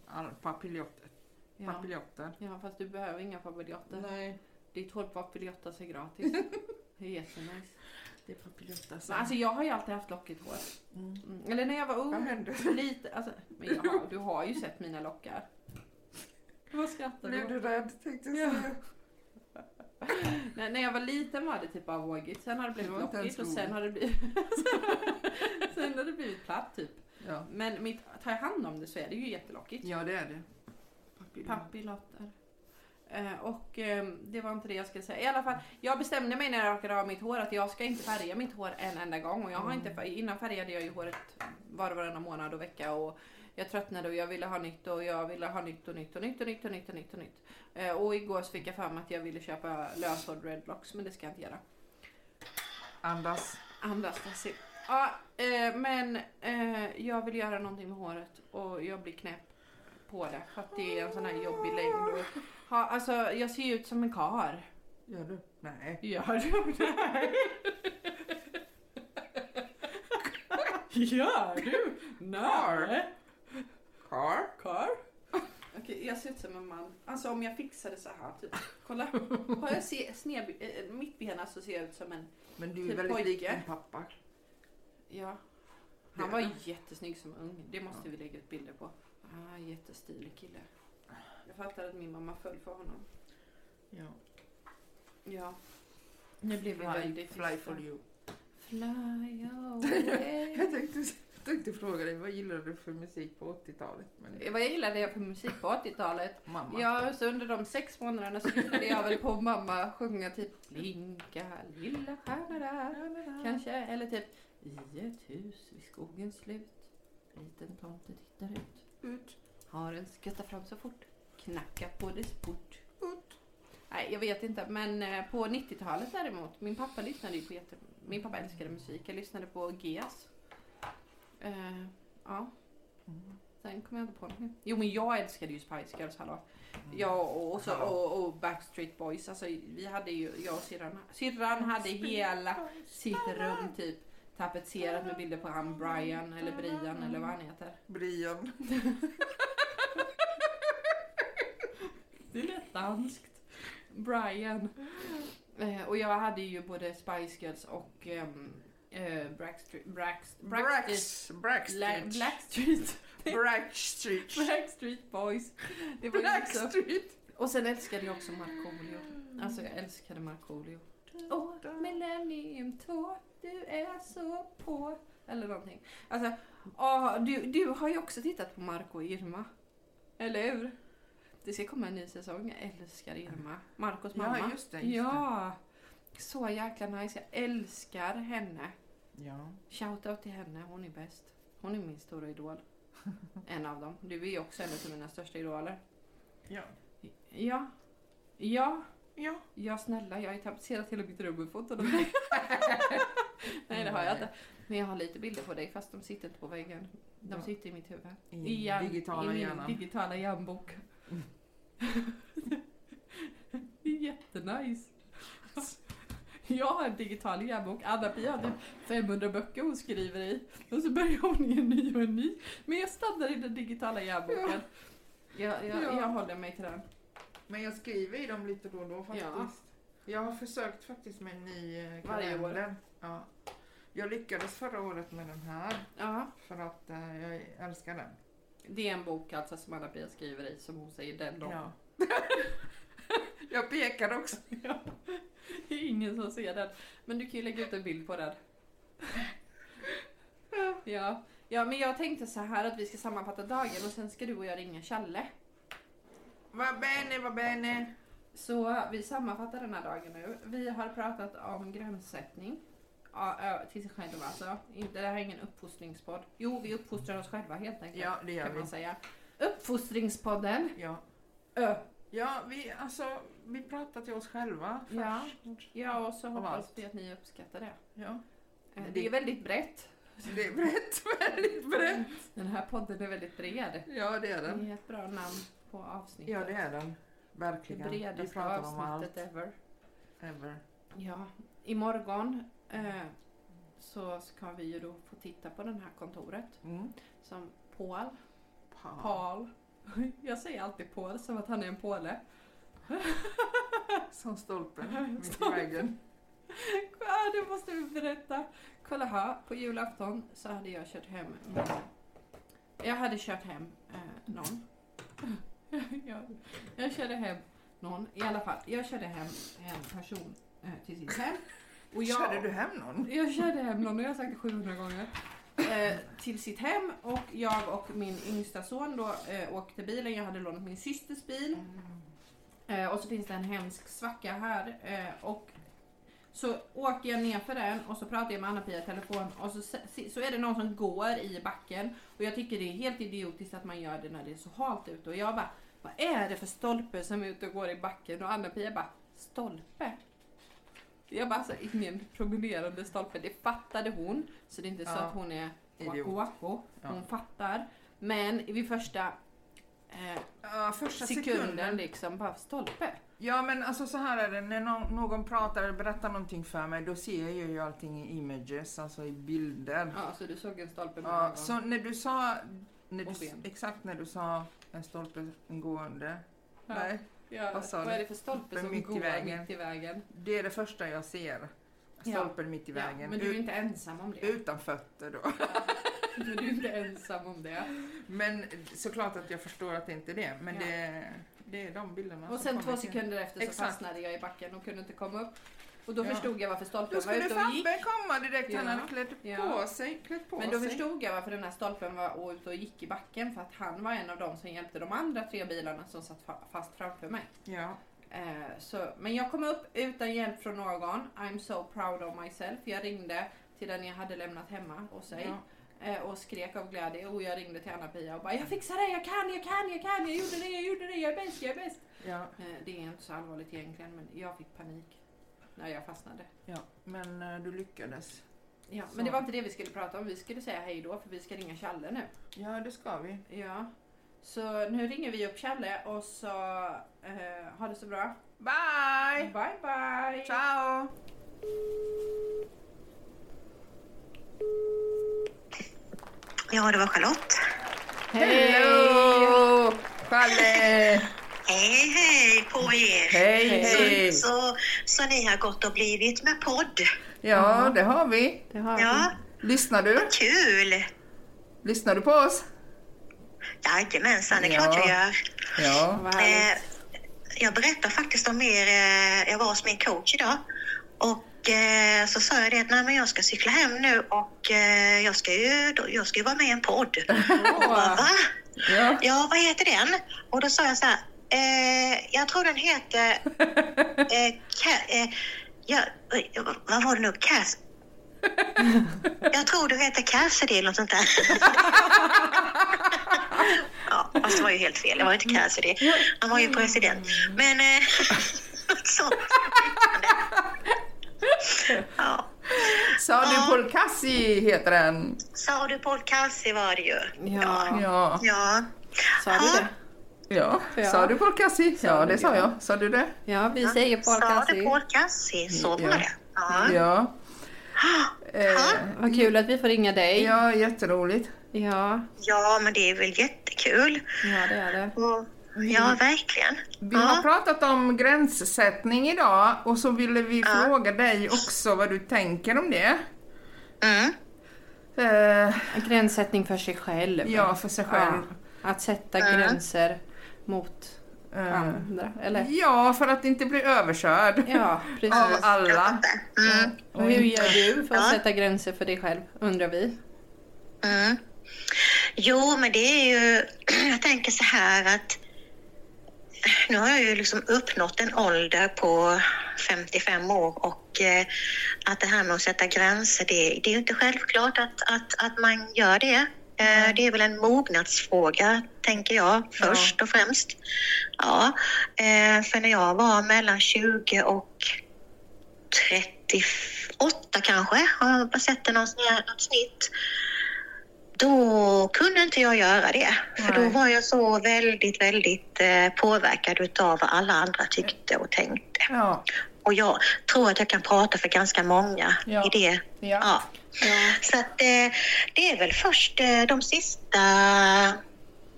papiljotter. Ja. papiljotter. ja, fast du behöver inga papiljotter. Nej, Ditt hår papiljotas är gratis. Det är jättenice. det är papiljotter. Men alltså jag har ju alltid haft lockigt hår. Mm. Mm. Eller när jag var Vad ung. hände? Lite, alltså, men jag du har ju sett mina lockar. Vad skrattar Blev du du rädd tänkte jag Ja. säga. när, när jag var liten var det typ bara vågigt. Sen har det blivit Det var inte lockigt och ens sen har det blivit... sen har det blivit platt typ. Ja. Men mitt, tar jag hand om det så är det ju jättelockigt. ja, det är det. Papiljotter. Papiljotter. Eh, och eh, det var inte det jag skulle säga. I alla fall, jag bestämde mig när jag rakade av mitt hår att jag ska inte färga mitt hår en enda gång. Och jag har Mm. inte, fär- innan färgade jag ju håret var och varannan månad och vecka. Och jag tröttnade och jag ville ha nytt och jag ville ha nytt och nytt och nytt och nytt och nytt och nytt. Och, nytt. Eh, och igår så fick jag fram att jag ville köpa löshård redlocks men det ska jag inte göra. Andas. Andas Tessie. Ja, eh, men eh, jag vill göra någonting med håret och jag blir knäpp på det för att det är en sån här jobbig längd. Och, ha, alltså jag ser ju ut som en kar. Gör du? Nej. Gör du? Gör du? Nej. Car? Kar? Okej, jag ser ut som en man. Alltså om jag fixade så här typ. Kolla. Har jag se, sned, eh, mitt ben alltså ser jag ut som en Men du är Typ väldigt lik pojke. din pappa. Ja. Han var jättesnygg som ung. Det måste vi lägga ut bilder på. Ah, jättestilig kille. Jag fattar att min mamma föll för honom. Ja. Ja. Nu blev vi väldigt fly for you. Fly away. Jag tänkte, tänkte fråga dig, vad gillar du för musik på 80-talet? Men Vad jag gillade jag för musik på 80-talet? mamma. Ja, så under de sex månaderna så lyssnade jag väl på mamma sjunga typ Blinka lilla stjärna där. Kanske, eller typ I ett hus vid skogens slut Liten tomte tittar ut Ut. Har en skuttar fram så fort Knackar på dess port Ut. Nej, jag vet inte. Men eh, på 90-talet däremot. Min pappa lyssnade ju på jätte... Min pappa älskade musik. Jag lyssnade på GES. Eh, ja. Mm. Sen kom jag inte på någonting. Jo, men jag älskade ju Spice Girls, hallå. Ja, och, och, så, och, och Backstreet Boys. Alltså, vi hade ju, jag och syrran, syrran hade hela sitt rum typ tapetserat med bilder på han Brian eller Brian eller vad han heter. Brian. Det lät danskt. Brian. Eh, och jag hade ju både Spice Girls och um, uh, Blackstreet... Brax, Brax. Brackstreet. Bla- Blackstreet. Brackstreet. Blackstreet Boys. Det var ju liksom, Blackstreet. och sen älskade jag också Markoolio. Alltså jag älskade Markoolio. Åh, Millennium 2, du är så på. Eller någonting. Alltså, åh, du, du har ju också tittat på Marco och Irma. Eller hur? Det ska komma en ny säsong. Jag älskar Irma. Marcos Ja, mamma. just det, just ja. Så jäkla nice. Jag älskar henne. Ja. Shoutout till henne. Hon är bäst. Hon är min stora idol. En av dem. Du är också en av mina största idoler. Ja. Ja. Ja. Ja. Ja snälla, jag har ju tapetserat hela mitt rum med foton av dig. Nej det har jag inte. Men jag har lite bilder på dig fast de sitter inte på väggen. De Ja. sitter i mitt huvud. I hjärn- digitala i min hjärnan. digitala hjärnbok. det är jättenice. Jag har en digital hjärnbok. Anna-Pia har typ 500 böcker hon skriver i. Och så börjar hon i en ny och en ny. Men jag stannar i den digitala hjärnboken. Jag, jag, Ja. jag håller mig till den. Men jag skriver i dem lite då och då faktiskt. Jag har försökt faktiskt med en ny eh, Varje år. kalender. Ja. Jag lyckades förra året med den här Ja. för att eh, jag älskar den. Det är en bok alltså som Anna-Pia skriver i som hon säger den dagen. Ja. Jag pekar också. Ja. Det är ingen som ser den. Men du kan ju lägga ut en bild på den. Ja. ja, men jag tänkte så här att vi ska sammanfatta dagen och sen ska du och jag ringa Challe. Va bene, va bene. Så vi sammanfattar den här dagen nu. Vi har pratat om gränssättning. Ja, till sig själva alltså. Inte, det här är ingen uppfostringspodd. Jo, vi uppfostrar oss själva helt enkelt. Ja, det gör kan vi. man säga. Uppfostringspodden. Ja. Ö. Ja, vi, alltså, vi pratar till oss själva Ja. först. Ja, och så Av hoppas allt. vi att ni uppskattar det. Ja. Eh, Det- Det är väldigt brett. Det är brett, väldigt brett. Den här podden är väldigt bred. Ja, det är Det den. är ett bra namn på avsnittet. Ja, det är den. Det Verkligen. Vi bredaste pratar om allt. avsnittet ever. Ever. Ja, imorgon så ska vi ju då få titta på det här kontoret Mm. som Paul. Pa. Paul. Jag säger alltid Paul som att han är en påle. Som stolpen mitt i väggen. Ja, det måste vi berätta. Kolla här, på julafton så hade jag kört hem. Jag hade kört hem eh, någon. jag, jag körde hem någon, i alla fall. Jag körde hem en person eh, till sitt hem. Och jag, Körde du hem någon? Jag körde hem någon, jag har sagt det 700 gånger. Eh, till sitt hem och jag och min yngsta son då eh, åkte bilen. Jag hade lånat min systers bil. Eh, och så finns det en hemsk svacka här. Eh, och så åker jag ner för den och så pratar jag med Anna-Pia i telefon och så, så är det någon som går i backen. Och jag tycker det är helt idiotiskt att man gör det när det är så halt ute. Och jag bara, vad är det för stolpe som är ute och går i backen? Och Anna-Pia bara, stolpe? Jag bara, alltså ingen promenerande stolpe. Det fattade hon. Så det är inte så Ja. att hon är Idiot. wacko. Ja. Hon fattar. Men vid första eh, Ja, första sekunden, sekunden. liksom bara stolpe. Ja, men alltså så här är det. När någon, någon pratar eller berättar någonting för mig, då ser jag ju allting i images, alltså i bilder. Ja, så du såg en stolpe med Ja, så när du sa, när du, exakt när du sa en stolpe gående, Ja. nej, Ja, Vad är det för stolpe som Mitt i går vägen. mitt i vägen? det är det första jag ser. Stolpen mitt i Ja, vägen. men du är inte ensam om det. Utan fötter då. Men du är inte ensam om det. Men såklart att jag förstår att det inte är det. Men Ja. det, det är de bilderna Och sen två sekunder efter så Exakt. fastnade jag i backen och kunde inte komma upp. Och då Ja. förstod jag varför stolpen Då var skulle ute och gick. Fabbe komma direkt. Han Ja. hade klätt Ja. på sig. Klätt på Men då sig. förstod jag varför den här stolpen var ute och gick i backen. För att han var en av dem som hjälpte de andra tre bilarna som satt fa- fast framför mig. Ja. Eh, så, men jag kom upp utan hjälp från någon. I'm so proud of myself. Jag ringde till den jag hade lämnat hemma hos sig. Ja. Eh, och skrek av glädje. Och jag ringde till Anna-Pia och bara Jag fixar det, jag kan, jag kan, jag kan, jag gjorde det, jag gjorde det, jag är bäst, jag är bäst. Ja. Eh, det är inte så allvarligt egentligen men jag fick panik när jag fastnade. ja. Men eh, du lyckades. Ja, Så. men det var inte det vi skulle prata om. Vi skulle säga hej då för vi ska ringa Challe nu. Ja, det ska vi. Ja. Så nu ringer vi upp Challe och så eh, ha det så bra. Bye! Bye bye! Ciao! Ja, det var Charlotte. Hello! Challe! Hej, hej på er. Hej, hej! Så, så ni har gått och blivit med podd. Ja, det har vi. Det har Ja, Lyssnar du? kul. Lyssnar du på oss? Jajamensan, det är Ja. klart jag gör. Ja. Vad Eh, jag berättar faktiskt om er. Eh, jag var hos min coach idag. Och eh, så sa jag det att nej, men jag ska cykla hem nu och eh, jag, ska ju, då, jag ska ju vara med i en podd. Och bara, Va? Ja. Ja, vad heter den? Och då sa jag så här. Eh, jag tror den heter... Eh, Ca- eh, ja, vad var det nu? Cass... Jag tror du heter Cassidy eller något sånt där. ja, fast det var ju helt fel. Det var inte Cassidy. Han var ju president. Men... Eh, så. Ja. Sa du Paul Cassi heter den? Sa du Paul Cassi var det ju. Ja, Ja. Ja. sa du det? Ja. Ja. Sa du? Sa Ja, du det sa jag. Sa du det? Ja, vi säger Paul Sa du Paul Cassi? Så var Ja. det. Ja. Ja. Eh, Vad kul att vi får ringa dig. ja, jätteroligt. Ja, Ja, men det är väl jättekul. ja det är det. Och, ja, verkligen. Vi har Ja. pratat om gränssättning idag och så ville vi Ja. fråga dig också vad du tänker om det. Mm. Eh, Gränssättning för sig själv. ja, för sig själv. Ja, att sätta Mm. gränser mot Eh, andra? Eller? Ja, för att inte bli överkörd Ja, precis. av alla. Mm. Och hur gör du för att Ja. sätta gränser för dig själv, undrar vi? Mm. Jo, men det är ju... Jag tänker så här att nu har jag ju liksom uppnått en ålder på 55 år och eh, att det här med att sätta gränser, det, det är ju inte självklart att, att, att man gör det. Eh, Det är väl en mognadsfråga, tänker jag, först och främst. Ja, eh, för när jag var mellan 20 och 38 kanske, har jag sett något snitt. Då kunde inte jag göra det. För då Nej. var jag så väldigt, väldigt eh, påverkad utav vad alla andra tyckte och tänkte. Ja, Och jag tror att jag kan prata för ganska många Ja. i det. Ja. Så att eh, det är väl först eh, de sista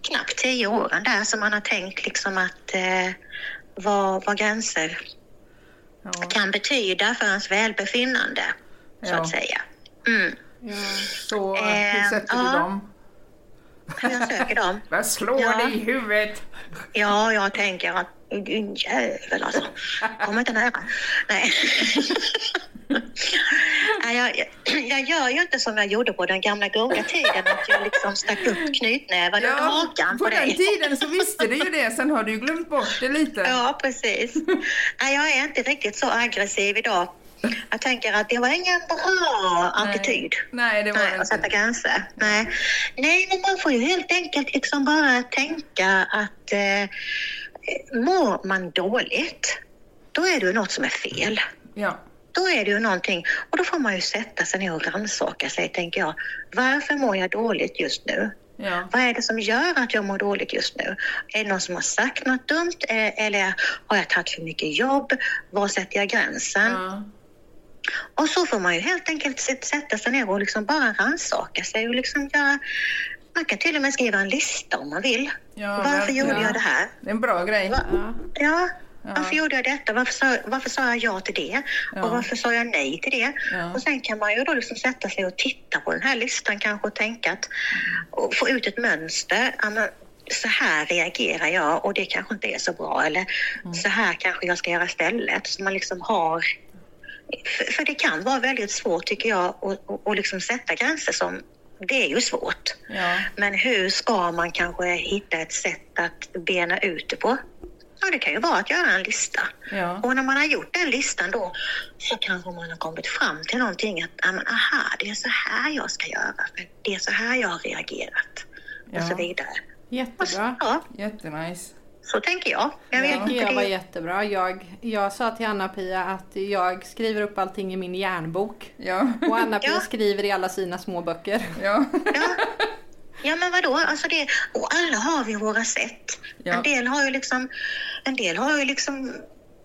knappt tio åren där som man har tänkt liksom att eh, vad, vad gränser ja. kan betyda för ens välbefinnande, så Ja. att säga. Mm. Ja. Så hur sätter ja. du dem? Hur jag söker dem? Vad slår Ja. dig i huvudet? Ja, jag tänker att din jävel alltså. Kom inte nära. Nej. Jag, jag, gör ju inte som jag gjorde på den gamla goda tiden, att jag liksom stack upp knytnäven under hakan på på den dig. tiden så visste du ju det, sen har du ju glömt bort det lite. Ja, precis. Nej, jag är inte riktigt så aggressiv idag. Jag tänker att det var ingen bra attityd. Nej, det var Nej, det att sätta inte. gränser. Nej. Nej, men man får ju helt enkelt liksom bara tänka att eh, mår man dåligt, då är det ju något som är fel. Ja, Då är det ju någonting, och då får man ju sätta sig ner och rannsaka sig, tänker jag. Varför mår jag dåligt just nu? ja, Vad är det som gör att jag mår dåligt just nu? Är det någon som har sagt något dumt? Eller har jag tagit för mycket jobb? Var sätter jag gränsen? ja. Och så får man ju helt enkelt sätt- sätta sig ner och liksom bara rannsaka sig och liksom göra... Man kan till och med skriva en lista om man vill. Ja, Varför gjorde jag det här? Det är en bra grej. Va? Ja. Ja, Ja. varför gjorde jag detta? Varför sa, varför sa jag ja till det? Ja. Och varför sa jag nej till det? Ja. Och sen kan man ju då liksom sätta sig och titta på den här listan kanske och tänka att, och få ut ett mönster. Ja, men, så här reagerar jag och det kanske inte är så bra eller Mm. så här kanske jag ska göra istället. Så man liksom har... För, för det kan vara väldigt svårt tycker jag att liksom sätta gränser som... Det är ju svårt. Ja, Men hur ska man kanske hitta ett sätt att bena ut det på? Ja, det kan ju vara att göra en lista. ja, Och när man har gjort den listan då så kanske man har kommit fram till någonting att ja, men, aha, det är så här jag ska göra, för det är så här jag har reagerat och så ja. vidare. Jättebra. Ja, Jättenice. Så tänker jag. Jag vet Ja. tycker inte jag var det. jättebra. Jag, jag sa till Anna-Pia att jag skriver upp allting i min järnbok. Ja, Och Anna-Pia Ja. skriver i alla sina små böcker. ja, Ja. ja, men vadå? Alltså det, och alla har vi våra sätt. Ja. En del har ju liksom, en del har ju liksom,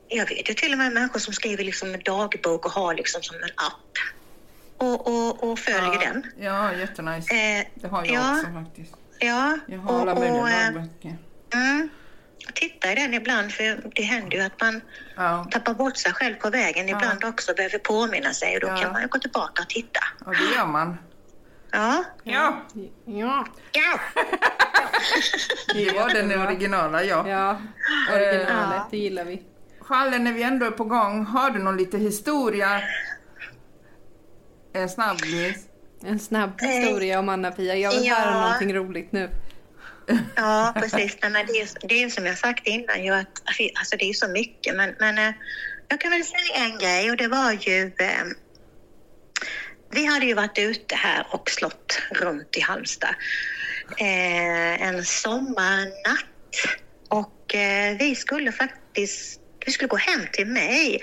jag vet ju till och med människor som skriver liksom en dagbok och har liksom som en app och, och, och följer den. ja, jättenice. Eh, Det har jag ja. också faktiskt. Ja, Jag har alla och, och, möjliga eh, dagböcker. mm, jag tittar i den ibland för det händer ju att man Ja, tappar bort sig själv på vägen ibland också behöver påminna sig och då Ja. kan man ju gå tillbaka och titta. ja, det gör man. Ja, Ja, Ja, ja. det var den originala, ja. ja. originalet, Ja. det gillar vi. Challe, när vi ändå är på gång, har du någon lite historia? En snabbis? En snabb historia om Anna-Pia. Jag vill Ja. höra någonting roligt nu. Ja, precis. Nej, men det, är, det är ju som jag sagt innan, ju att, alltså det är så mycket. Men, men eh, jag kan väl säga en grej och det var ju... Eh, vi hade ju varit ute här och slått runt i Halmstad eh, en sommarnatt. Och vi skulle faktiskt vi skulle gå hem till mig.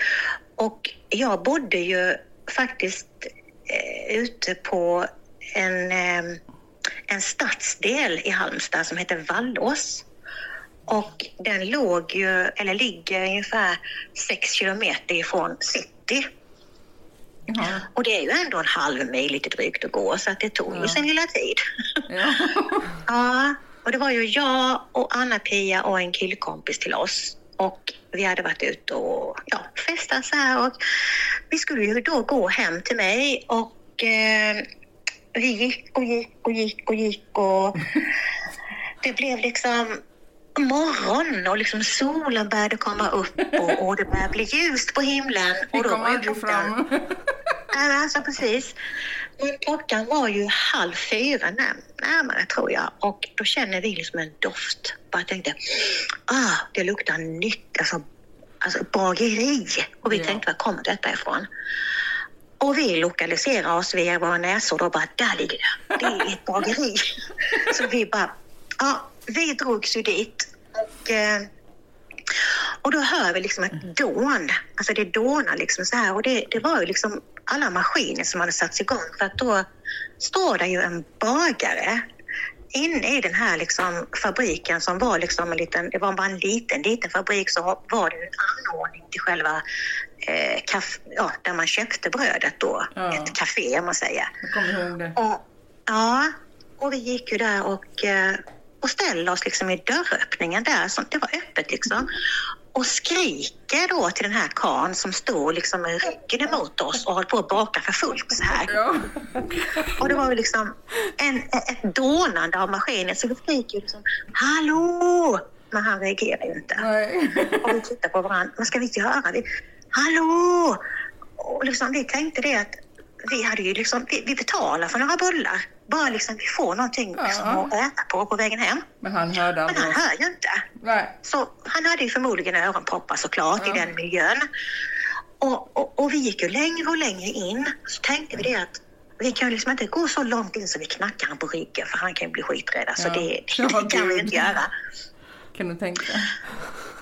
Och jag bodde ju faktiskt eh, ute på en, eh, en stadsdel i Halmstad som heter Vallås. Och den låg ju, eller ligger ungefär sex kilometer ifrån city. Ja. Och det är ju ändå en halv mil lite drygt att gå så att det tog ju sin lilla tid. Ja. Ja, och det var ju jag och Anna-Pia och en killkompis till oss. Och vi hade varit ute och ja, festat så här och vi skulle ju då gå hem till mig och eh, vi gick och gick och gick och gick och det blev liksom morgon och liksom solen började komma upp och, och det började bli ljust på himlen. Och då var ju fram. Alltså precis. Men klockan var ju halv fyra när- närmare tror jag och då känner vi liksom en doft. Bara tänkte, ah, det luktar nytt, alltså, alltså bageri. Och vi Ja. tänkte, var kommer detta ifrån? Och vi lokaliserar oss via våra näsor och bara, där ligger det. Det är ett bageri. Så vi bara, ja, vi drogs ju dit. Och, eh, och då hör vi liksom ett dån. Alltså det dånar liksom så här. Och det, det var ju liksom alla maskiner som hade satts igång. För att då står det ju en bagare inne i den här liksom fabriken som var liksom en liten, det var bara en liten, liten fabrik så var det en anordning till själva eh, kaff, ja, där man köpte brödet då. Ja. Ett café om man säger. Jag kommer ihåg det. Och, ja, och vi gick ju där och, eh, och ställde oss liksom i dörröppningen där. Så det var öppet liksom. Och skriker då till den här karln som står liksom med ryggen emot oss och håller på att baka för fullt så här. Ja. Och det var ju liksom en, ett dånande av maskinen så vi skriker ju liksom Hallå! Men han reagerar ju inte. Nej. Och vi tittar på varandra. Vad ska vi göra? Vi, Hallå! Och liksom, vi tänkte det att vi hade ju liksom, vi, vi betalar för några bullar. Bara liksom vi får någonting liksom, att äta på på vägen hem. Men han hörde Men aldrig han oss. hör ju inte. Nej. Så han hade ju förmodligen öronproppar såklart Ja. i den miljön. Och, och, och vi gick ju längre och längre in. Så tänkte vi det att vi kan ju liksom inte gå så långt in så vi knackar han på ryggen för han kan ju bli skiträdd. Alltså Ja. det, det, Ja, kan vi inte göra. Kan du tänka?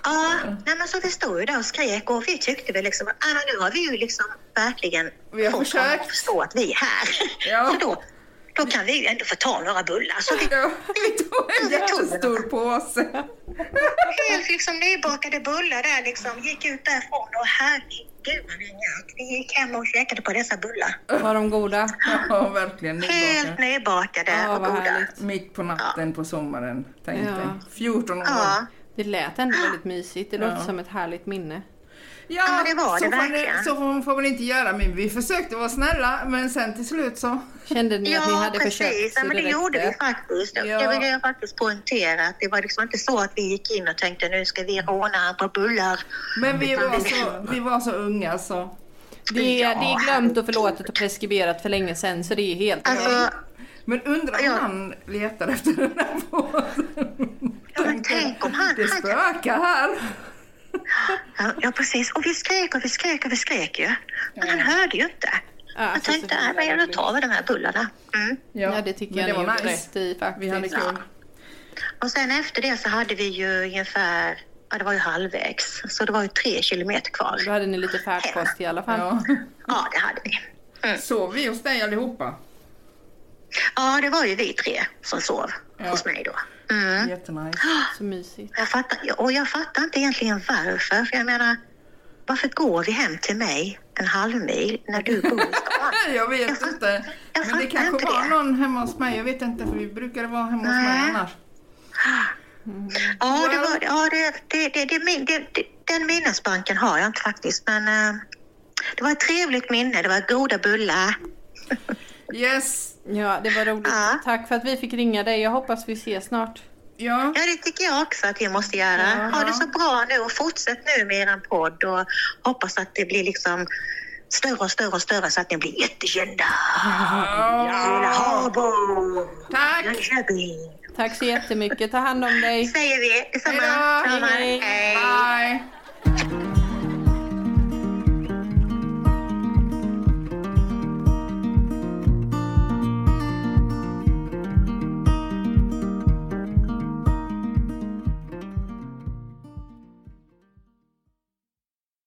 Ja, nej men så vi stod ju där och skrek och vi tyckte väl liksom att nu har vi ju liksom verkligen Vi har fått försökt. att förstå att vi är här. Ja. Så då, då kan vi ju ändå få ta några bullar. Så vi Ja, vi tog en jättestor påse. helt liksom nybakade bullar där liksom, gick ut därifrån och herregud vad vi njöt. Vi gick hem och käkade på dessa bullar. Var de goda? Ja, verkligen. Helt Nybakade. nybakade Ja, och goda. härligt. Mitt på natten på sommaren. Tänk Ja. dig. 14 år. Ja, Det lät ändå väldigt mysigt. Det låter Ja. som ett härligt minne. Ja, det var så det får man- verkligen. Så får man, får man inte göra, men vi försökte vara snälla, men sen till slut så... Kände ni att ni ja hade precis. försökt Ja, men det det gjorde vi faktiskt. Ja. Det vill jag faktiskt poängtera. Att det var liksom inte så att vi gick in och tänkte nu ska vi råna på bullar. Men vi var så, vi var så unga så... Det är, Ja. det är glömt och förlåtet och preskriberat för länge sedan så det är helt Alltså, Men undrar om Ja. han letar efter den här påsen. Ja, men tänk om han... Det spökar här. ja, ja, precis. Och vi skrek och vi skrek och vi skrek ju. Men han hörde ju inte. Ja, Jag alltså, tänkte, nej, men då tar vi de här bullarna. Mm. Ja, det tycker jag det var nice. rätt i faktiskt. Vi hade kul. Och sen efter det så hade vi ju ungefär, ja det var ju halvvägs, så det var ju tre kilometer kvar. Då hade ni lite färdkost i alla fall. Ja. Ja, det hade vi. Sov vi hos dig allihopa? Ja, det var ju vi tre som sov Ja. hos mig då. Mm. Jättenice. Så mysigt. Jag fattar, och jag fattar inte egentligen varför, för jag menar, varför går vi hem till mig en halvmil när du bor i stan? Jag vet Jag fattar- inte. jag Men det kanske var det. någon hemma hos mig. Jag vet inte för vi brukar vara hemma hos mig Nej. annars. Ja, det var, ja det, det, det, det, min- det, det, den minnesbanken har jag inte faktiskt, men eh, det var ett trevligt minne. Det var goda bullar. Yes. Ja, det var roligt. Ja. Tack för att vi fick ringa dig. Jag hoppas vi ses snart. Ja. Ja, det tycker jag också att vi måste göra. Ja. Ha det så bra nu och fortsätt nu med er podd och hoppas att det blir liksom större och större och större så att ni blir jättekända. Hela Habo! Tack. Jönköping! Tack så jättemycket. Ta hand om dig. Säger vi. Detsamma. Hej då. Hej. Hej. Bye.